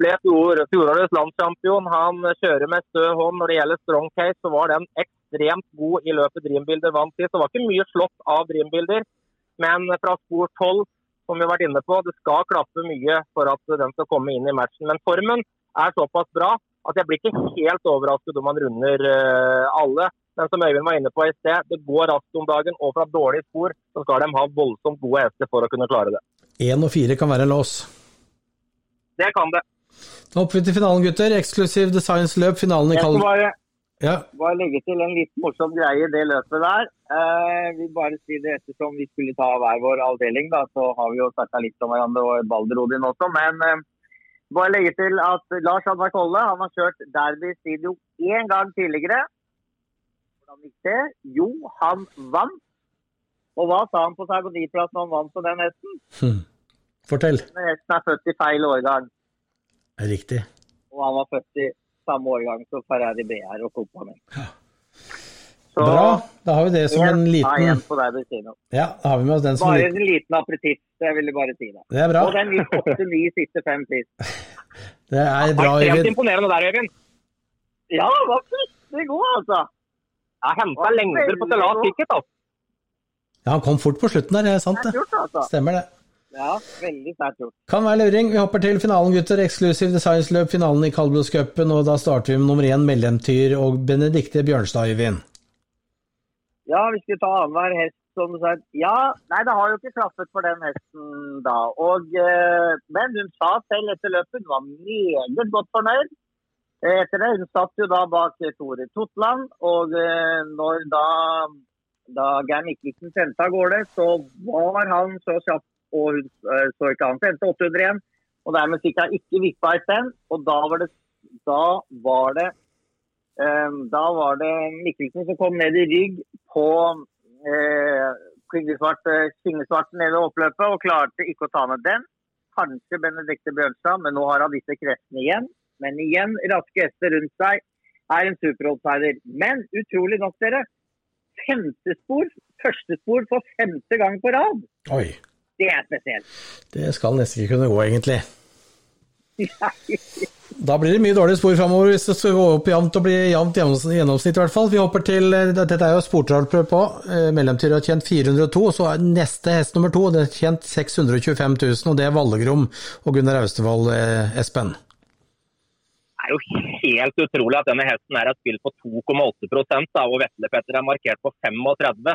ble fjorårets landschampion. Han kjører med stø hånd. Når det gjelder strong case, så var den ekstremt god i løpet Dreambilder vant sist. Det var ikke mye slått av Dreambilder, men fra spor 12, som vi har vært inne på, det skal klappe mye for at den skal komme inn i matchen. Men formen er såpass bra at jeg blir ikke helt overrasket om han runder alle. Men som Øyvind var inne på i sted, det går raskt om dagen, og fra dårlige spor så skal de ha voldsomt gode hester for å kunne klare det. Én og fire kan være lås. Det kan det. Da hopper vi til finalen, gutter. Eksklusiv Designs-løp. Finalen i bare, Ja. bare legge til en litt morsom greie i det løpet der. Eh, vi bare si det ettersom vi skulle ta hver vår avdeling, da, så har vi jo snakka litt om hverandre og Balderodin også. Men eh, bare legge til at Lars Hadvar Kolle han har kjørt Derby Studio én gang tidligere. Hvordan gikk det? Jo, han vant. Og hva sa han på Sargoniplass når han vant på den hesten? Hm. Fortell. Den hesten er født i feil årgang. Riktig. Og han var født i samme årgang som Ferrari BR og kompani. Så Bra. Da har vi det som en en liten. Ja, da har vi med oss den som Bare en en liten appetitt, det vil jeg bare si. Det er bra. Og den gikk 8-9 siste fem sist. Det er bra, Ekstremt Øyvind. imponerende der, Øyvind. Ja, det var fryktelig god, altså. Jeg henta lengder på Telat Ticket. altså. Ja, han kom fort på slutten der, det er sant det. altså. Stemmer det. Ja, veldig sterkt gjort. Kan være luring. Vi hopper til finalen, gutter. Eksklusiv designsløp, finalen i Kaldblodscupen. Og da starter vi med nummer én, Mellemtyr og Benedicte Bjørnstad, Øyvind. Ja, vi skulle ta annenhver hest, som du sa. Ja, nei, det har jo ikke klaffet for den hesten da. Og, eh, men hun sa selv etter løpet hun var meget godt fornøyd. Eh, Etter det, Hun satt jo da bak Tore Totland, og eh, når da, da Geir Mikkelsen sendte av gårde, så var han så kjapp, og hun eh, så ikke han Endte 800 igjen. Og dermed fikk hun ikke vippa et den, og da var det, da var det um, Da var det Mikkelsen som kom ned i rygg på eh, kvinnesvart, eh, nede ved oppløpet og klarte ikke å ta ned den. Kanskje Benedicte Bjørnstad, men nå har han disse kreftene igjen. Men igjen, raske hester rundt seg er en superoutsider. Men utrolig nok, dere. Femte spor, første spor for femte gang på rad. Oi. Det er spesielt. Det skal nesten ikke kunne gå, egentlig. Da blir det mye dårlige spor framover hvis det skal gå opp jevnt og bli jevnt gjennoms- gjennomsnitt, i hvert fall. Vi hopper til eh, Dette er jo sportralprøve på. Eh, har tjent 402, og så er neste hest nummer to det er tjent 625 000, og det er Vallegrom og Gunnar Austevoll, eh, Espen. Det er jo helt utrolig at denne hesten er spilt på 2,8 da, og Vetle-Petter er markert på 35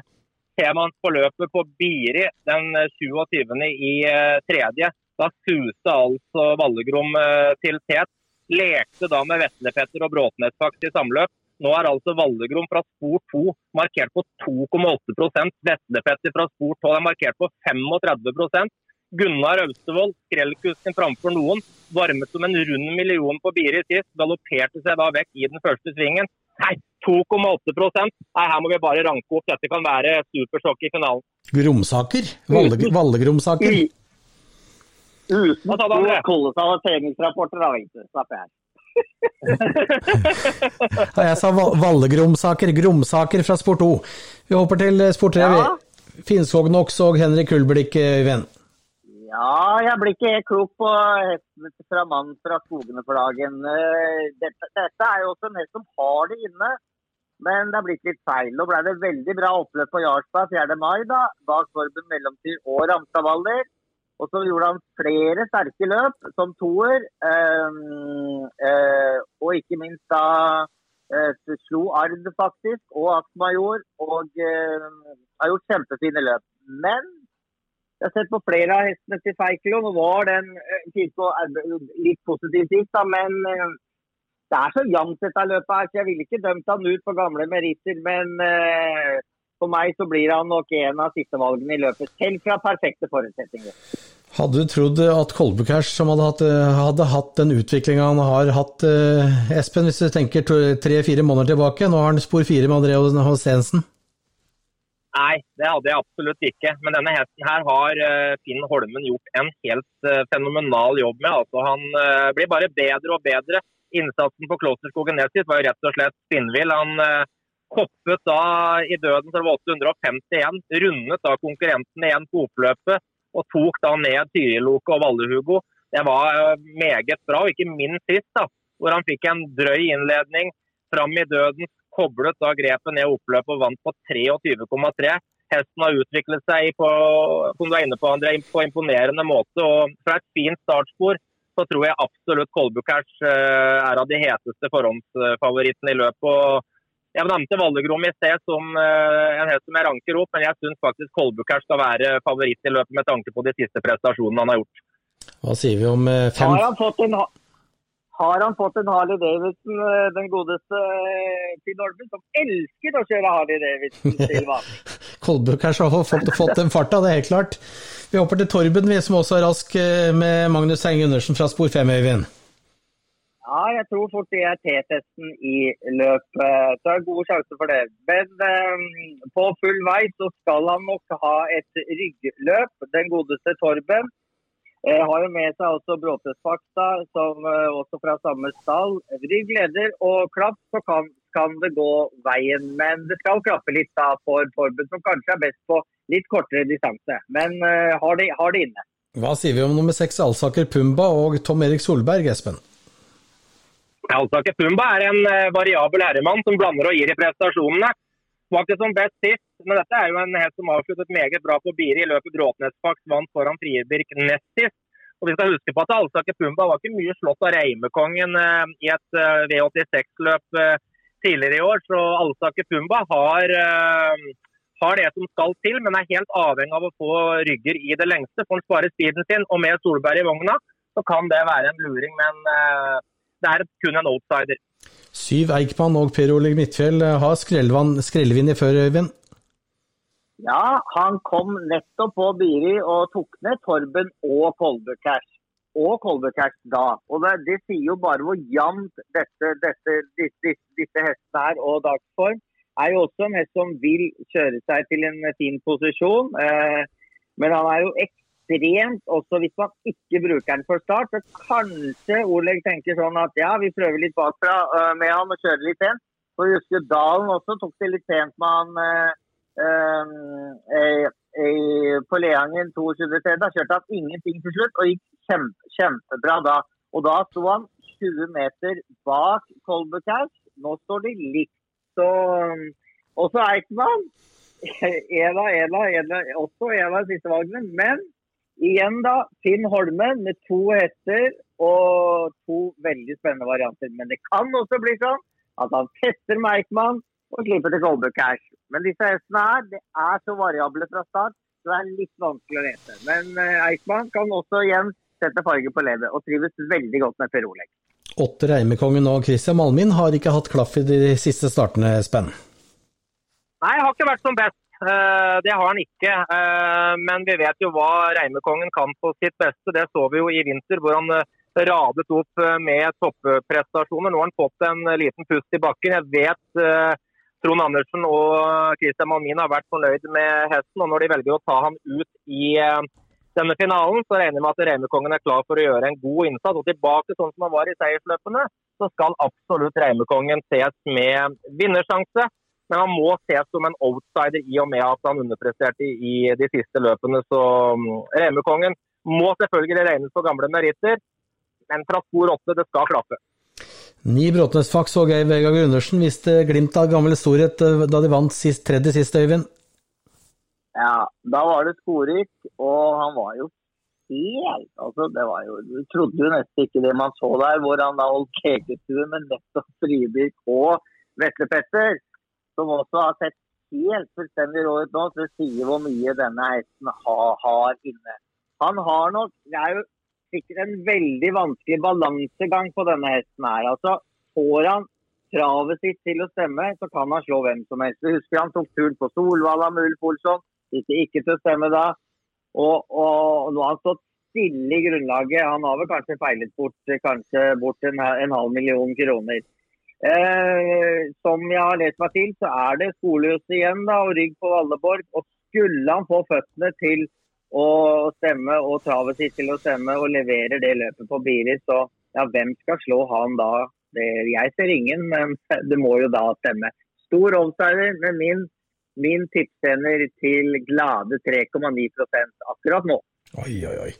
Ser man på løpet på Biri den 27. i eh, tredje, da suste altså Vallegrom eh, til tet. Lekte da med Vetle-Petter og Bråtnesfakt i samløp. Nå er altså Vallegrom fra spor 2 markert på 2,8 Vetle-Petter fra spor 12 er markert på 35% Gunnar Austevoll, skrellkusken framfor noen, varmet som en rund million på Biri sist, galopperte seg da vekk i den første svingen. Nei, 2,8% Nei, Her må vi bare ranke opp. Dette kan være supersjokk i finalen. Gromsaker? Valle, Vallegromsaker? Uten to kolossale treningsrapporter, da, vet du. Slapp her. jeg sa Vallegromsaker. Gromsaker fra Sport 2. Vi hopper til Sport 3. Ja. Finnskog Knox og Henrik Kulblikk, Øyvind. Ja, jeg blir ikke helt klok på hestene fra mannen fra skogene for dagen. Eh, dette, dette, er jo også en hest som har det inne, men det har blitt litt feil. Nå ble det veldig bra oppløp på Jarlsberg 4. mai, da, bak Torben Mellomtyr og Ramstadvaller. Og så gjorde han flere sterke løp som toer, um, uh, og ikke minst da uh, slo Ard faktisk, og Aksmajor, og har gjort kjempefine løp. Men jeg har sett på flere av hestene til Feikelo. Nå var den eh, litt positiv sist, da, men eh, det er så jevnt dette løpet her, så jeg ville ikke dømt han ut for gamle meritter. Men uh, for meg så blir han nok en av sistevalgene i løpet, selv fra perfekte forutsetninger. Hadde du trodd at Kolbukers, som hadde hatt, hadde hatt den utviklinga han har hatt, Espen, hvis du tenker tre-fire måneder tilbake, nå har han spor fire med André Hosensen? Nei, det hadde jeg absolutt ikke. Men denne hesten her har uh, Finn Holmen gjort en helt uh, fenomenal jobb med. Altså, han uh, blir bare bedre og bedre. Innsatsen på Klosterskogen Nesit var jo rett og slett spinnvill. Han hoppet da i døden så det var 851, rundet da konkurrenten igjen på oppløpet og tok da ned Tyriloke og Valle-Hugo. Det var meget bra, og ikke minst sist, da, hvor han fikk en drøy innledning fram i døden, koblet da grepet ned oppløpet og vant på 23,3. Hesten har utviklet seg på, som du er inne på, André, på imponerende måte. og Fra et fint startspor så tror jeg absolutt Kolbukers eh, er av de heteste forhåndsfavorittene i løpet. og jeg nevnte Vallegrom i sted som eh, en hest som jeg ranker opp, men jeg syns faktisk Kolbukers skal være favoritt i løpet med tanke på de siste prestasjonene han har gjort. Hva sier vi om eh, fem... Har han fått en, har han fått en Harley Davidson, eh, den godeste Finn eh, som elsker å kjøre Harley Davidson til vanlig. Kolbøk her så har fått, fått den farta, det er helt klart. Vi hopper til Torben, vi som også er rask eh, med Magnus Heng Gundersen fra Spor 5, Øyvind. Ja, jeg tror fort det er T-testen i løpet. Så er det gode sjanser for det. Men um, på full vei så skal han nok ha et ryggløp, den godeste Torben. Jeg har jo med seg også Bråtesfakta, som uh, også fra samme stall. Rygg gleder og klapp, så kan, kan, det gå veien. Men det skal klappe litt da for Forbund, som kanskje er best på litt kortere distanse. Men uh, har, det, har, det, inne. Hva sier vi om nummer seks Alsaker Pumba og Tom Erik Solberg, Espen? Alsaker Pumba er en uh, variabel herremann som blander og gir i prestasjonene. Faktisk som best sist, men dette er jo en hest som avsluttet meget bra på Biri i løpet Bråtnesfaks vant foran Frierbirk nest sist. Og vi skal huske på at Alsaker Pumba var ikke mye slått av Reimekongen eh, i et eh, V86-løp eh, tidligere i år. Så Alsaker Pumba har, har, det som skal til, men er helt avhengig av å få rygger i det lengste. Får han spare speeden sin, og med Solberg i vogna, så kan det være en luring. Men det er kun en outsider. Syv Eikmann og Per Oleg Midtfjell har skrellvind i Øyvind? Ja, han kom nettopp på Biri og tok ned Torben og Kolbekæsj. Og Kolbekæsj da. Og det, det, sier jo bare hvor jevnt disse, hestene er og dagsform. Er jo også en hest som vil kjøre seg til en fin posisjon. Eh, men han er jo ekte ekstremt også hvis man ikke bruker den for start. Så kanskje Oleg tenker sånn at ja, vi prøver litt bakfra uh, med han og kjører litt pent. For husker Dalen også tok det litt pent med han uh, uh, på Leangen 22.3. Da kjørte han ingenting til slutt og gikk kjempe, kjempebra da. Og da sto han 20 meter bak Kolbukhaug. Nå står de likt. Så også Eichmann. Eva, Eva, av, også av siste valgene. Men igjen da, Finn Holmen med to hester og to veldig spennende varianter. Men det kan også bli sånn at han tester med Eichmann og slipper til Goldbuck Cash. Men disse hestene her det er så variable fra start, så det er litt vanskelig å lese. Men uh, Eichmann kan også igjen sette farge på levet og trives veldig godt med Per Oleg. Åtte Reimekongen og Christian Malmin har ikke hatt klaff i de siste startene, Spenn? Nei, har ikke vært som best. Uh, det har han ikke. Uh, men vi vet jo hva Reimekongen kan på sitt beste. Det så vi jo i vinter, hvor han radet opp med topprestasjoner. Nå har han fått en liten pust i bakken. Jeg vet Trond Andersen og Christian Malmin har vært fornøyd med hesten. og Når de velger å ta han ut i denne finalen, så regner jeg med at Reimekongen er klar for å gjøre en god innsats. Og tilbake sånn som han var i seiersløpene, så skal absolutt Reimekongen ses med vinnersjanse. Men han må ses som en outsider i og med at han underpresterte i de siste løpene. Så Remekongen må selvfølgelig regnes på gamle meritter, men fra spor åtte, det skal klappe. Ni Bråtnesfaks og Geir Vegard Gundersen viste glimt av gammel storhet eh, da de vant sist, tredje sist, Øyvind. Ja, da var det Skorik, og han var jo helt altså det var jo, Du trodde jo nesten ikke det man så der, hvor han da holdt kekestue med nettopp Fribirk og Vetle Petter, som også har sett helt fullstendig rå ut nå. Så sier hvor mye denne hesten har, har inne. Han har nok Det er jo sikkert en veldig vanskelig balansegang på denne hesten her. Altså, Får han travet sitt til å stemme, så kan han slå hvem som helst. Jeg husker han tok turen på Solvalla med Ulf Olsson. Fikk ikke til å stemme da. Og, og, nå har han stått stille i grunnlaget. Han har vel kanskje feilet bort, kanskje bort en, en halv million kroner. Eh, som jeg har lest meg til, så er det skolehuset igjen da, og rygg på Valleborg. Og skulle han få føttene til å stemme og travet sitt til å stemme og leverer det løpet på Biri, så ja, hvem skal slå han da? Det, jeg ser ingen, men det må jo da stemme. Stor outsider med min min tipstjener til glade 3,9% akkurat nå. Oi, oi, oi.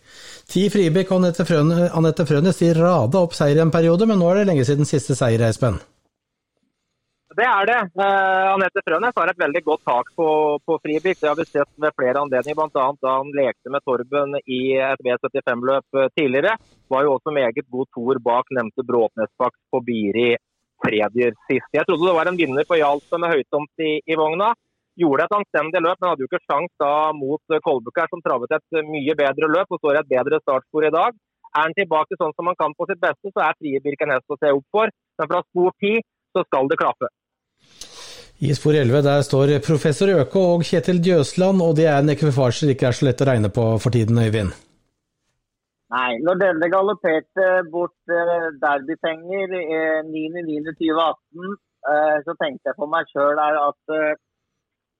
Ti Fribekk og Anette, Frønes de rada opp seier i en periode, men nå er det lenge siden siste seier, Espen? Det er det. Eh, Anette Frønes har et veldig godt tak på, på Fribik. Det har vi sett ved flere anledninger, bl.a. da han lekte med Torben i et V75-løp eh, tidligere. Var jo også meget god toer bak nevnte Bråtnesbakk på Biri tredje sist. Jeg trodde det var en vinner på Hjalp med høytomt i, i vogna gjorde et anstendig løp, men hadde jo ikke sjans da mot Kolbukk som travet et mye bedre løp og står i et bedre startspor i dag. Er han tilbake sånn som han kan på sitt beste, så er Frie Birken hest å se opp for. Men fra spor 10 så skal det klaffe. I spor 11 der står professor Øke og Kjetil Djøsland, og det er en ekvifasje det ikke er så lett å regne på for tiden, Øyvind? Nei, når denne galopperte bort eh, derbypenger 9.9.2018, eh, så tenkte jeg på meg sjøl at eh,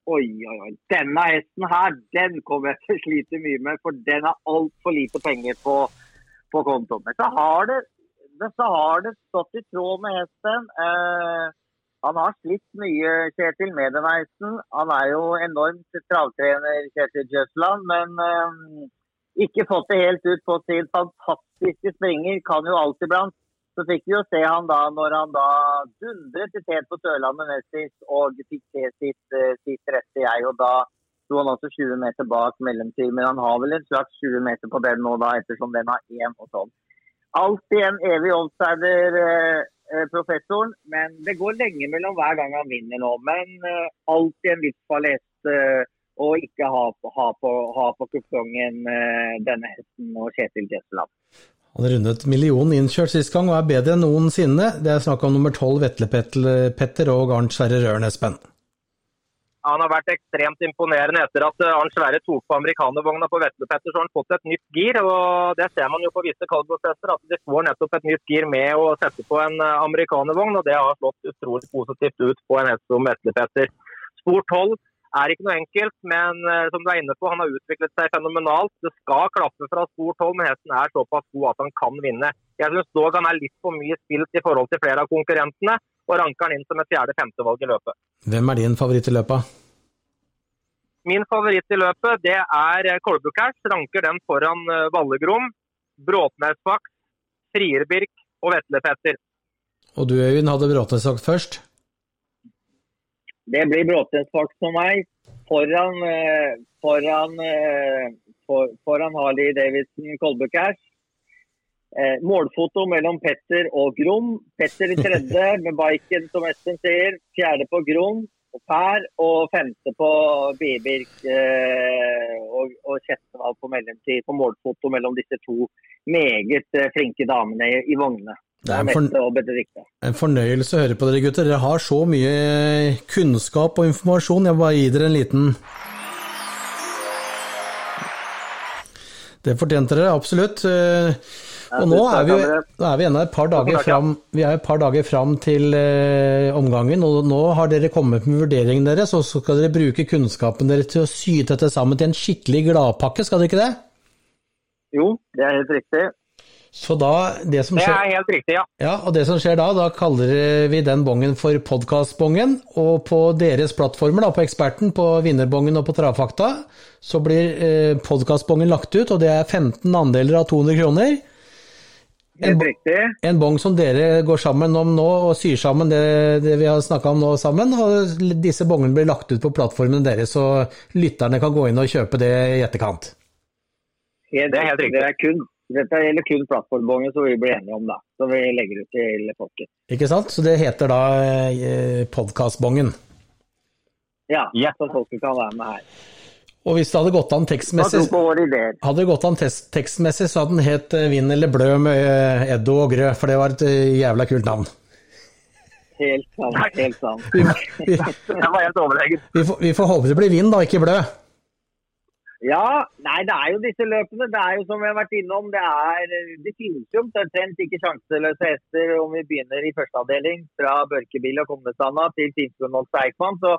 Oi, oi, oi. Denne hesten her, den kommer jeg til å slite mye med, for den har altfor lite penger på, på kontoen. Men så har, det, så har det stått i tråd med hesten. Eh, han har slitt mye, Kjetil, med denne hesten. Han er jo enormt travtrener, Kjetil Jøsland, men eh, ikke fått det helt ut på sin fantastiske springer. Kan jo alltid blant så fikk vi jo se han da når han da dundret til Tet på Sørlandet nest sist og fikk se sitt, eh, sitt rette jeg. Og da sto han også 20 meter bak mellomtid, men han har vel en slags 20 meter på den nå da, ettersom den har én og sånn. Alltid en evig outsider, eh, eh, professoren, men det går lenge mellom hver gang han vinner nå. Men alltid en viss palett eh, å ikke ha på, ha på, ha på denne hesten og Kjetil Jesseland. Han rundet millionen innkjørt sist gang og er bedre enn noensinne. Det er snakk om nummer tolv Vetle-Petter og Arnt Sverre Røren, Espen. Han har vært ekstremt imponerende etter at eh, Arnt Sverre tok på amerikanervogna på Vetle-Petter, så har han fått et nytt gir. og Det ser man jo på visse kalvprosesser, at de får nettopp et nytt gir med å sette på en eh, amerikanervogn. og Det har slått utrolig positivt ut på en hest som Vetle-Petter. Spor 12 er ikke noe enkelt, men uh, som du er inne på, han har utviklet seg fenomenalt. Det skal klaffe fra stort hold, men hesten er såpass god at han kan vinne. Jeg syns dog han er litt for mye spilt i forhold til flere av konkurrentene, og ranker han inn som et fjerde-femtevalg i løpet. Hvem er din favoritt i løpet? Min favoritt i løpet det er eh, Kolbukers. Ranker den foran uh, Vallegrom, Bråtnesbakk, Frierbirk og Vetle-Petter. Og du Øyvind hadde Bråtnesbakk først? Det blir Bråtensfart for meg. foran, eh, foran, eh, for, foran Harley Davidson Colbucash. her. målfoto mellom Petter og Grom. Petter i tredje med biken, som Espen sier. Fjerde på Grom og Per. Og femte på Bibirk eh, og, og Kjettevold på mellomtid. På målfoto mellom disse to meget eh, flinke damene i, i vognene. Det er en, forn en fornøyelse å høre på dere gutter. Dere har så mye kunnskap og informasjon. Jeg bare gi dere en liten Det fortjente dere absolutt. Eh, Og nå er vi, nå er vi ennå et par dager fram, vi er et par dager fram til eh, omgangen, og nå har dere kommet med vurderingen deres, og så skal dere bruke kunnskapen deres til å sy dette sammen til en skikkelig gladpakke, skal dere ikke det? Jo, det er helt riktig. Så da, det som Det er helt riktig, ja. Ja, og det som skjer da, da kaller vi den bongen for podkastbongen. Og på deres plattformer, da, på Eksperten, på Vinnerbongen og på Travfakta, så blir eh, podkastbongen lagt ut, og det er 15 andeler av 200 kroner. En, en bong som dere går sammen om nå, og syr sammen det, det vi har snakka om nå sammen. Og disse bongene blir lagt ut på plattformen deres, så lytterne kan gå inn og kjøpe det i etterkant. Det er helt riktig. Det er kun, dette gjelder kun plattformbongen som vi blir enige om, da. Som vi legger ut til folket. Ikke sant? Så det heter da eh, podkastbongen. Ja, Ja. så folket kan være med her. Og hvis det hadde gått an tekstmessig. Hadde det gått an tekstmessig, så hadde den het eh, Vinn eller blø med eh, Eddo og Grø, for det var et eh, jævla kult navn. Helt sant. Helt sant. Vi, vi, Det var helt overlegent. vi, får, vi får håpe det blir vinn, da, ikke blø. Ja, nei, det er jo disse løpene. Det er jo som vi har vært innom, det er Det finnes jo omtrent ikke sjanseløse hester om vi begynner i første avdeling fra Børkebil og Komnesanda til Finskundholt Eikmann. Så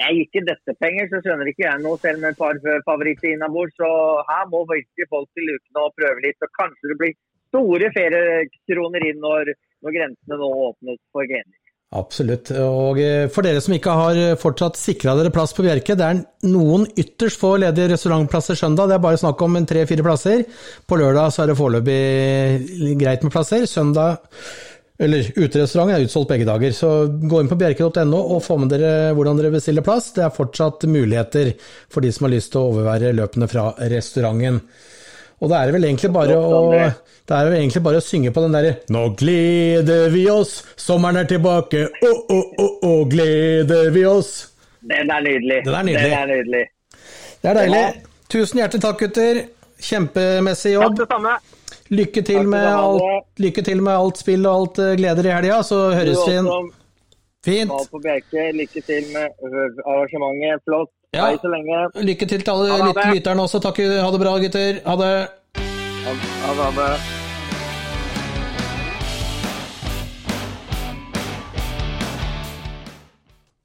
jeg gir ikke dette penger, så skjønner ikke jeg noe, selv med et par favoritter innabords. Så her må virkelig folk til lukene og prøve litt. Så kanskje det blir store feriekroner inn når, når grensene nå åpnes for grener. Absolutt. Og eh, for dere som ikke har eh, fortsatt sikra dere plass på Bjerke, det er noen ytterst få ledige restaurantplasser søndag. Det er bare snakk om tre-fire plasser. På lørdag så er det foreløpig greit med plasser. Søndag eller uterestauranten er utsolgt begge dager, så gå inn på bjerke.no og få med dere hvordan dere bestiller plass. Det er fortsatt muligheter for de som har lyst til å overvære løpene fra restauranten. Og det er vel egentlig bare å det er vel egentlig bare å synge på den derre Nå gleder vi oss, sommeren er tilbake, å, å, å, å, gleder vi oss. Den er nydelig. Den er nydelig. Den er nydelig. Det er deilig. Tusen hjertelig takk, gutter. Kjempemessig Takk jobb. det samme. Lykke til, Takk med alt, lykke til med alt spill og alt eh, gleder i helga, så høres vi igjen. Fint. Lykke til med arrangementet. Flott. Ja. Hei så lenge. Lykke til til alle lytterne også. Takk. Ha det bra, gutter. Ha det. Ha ha det.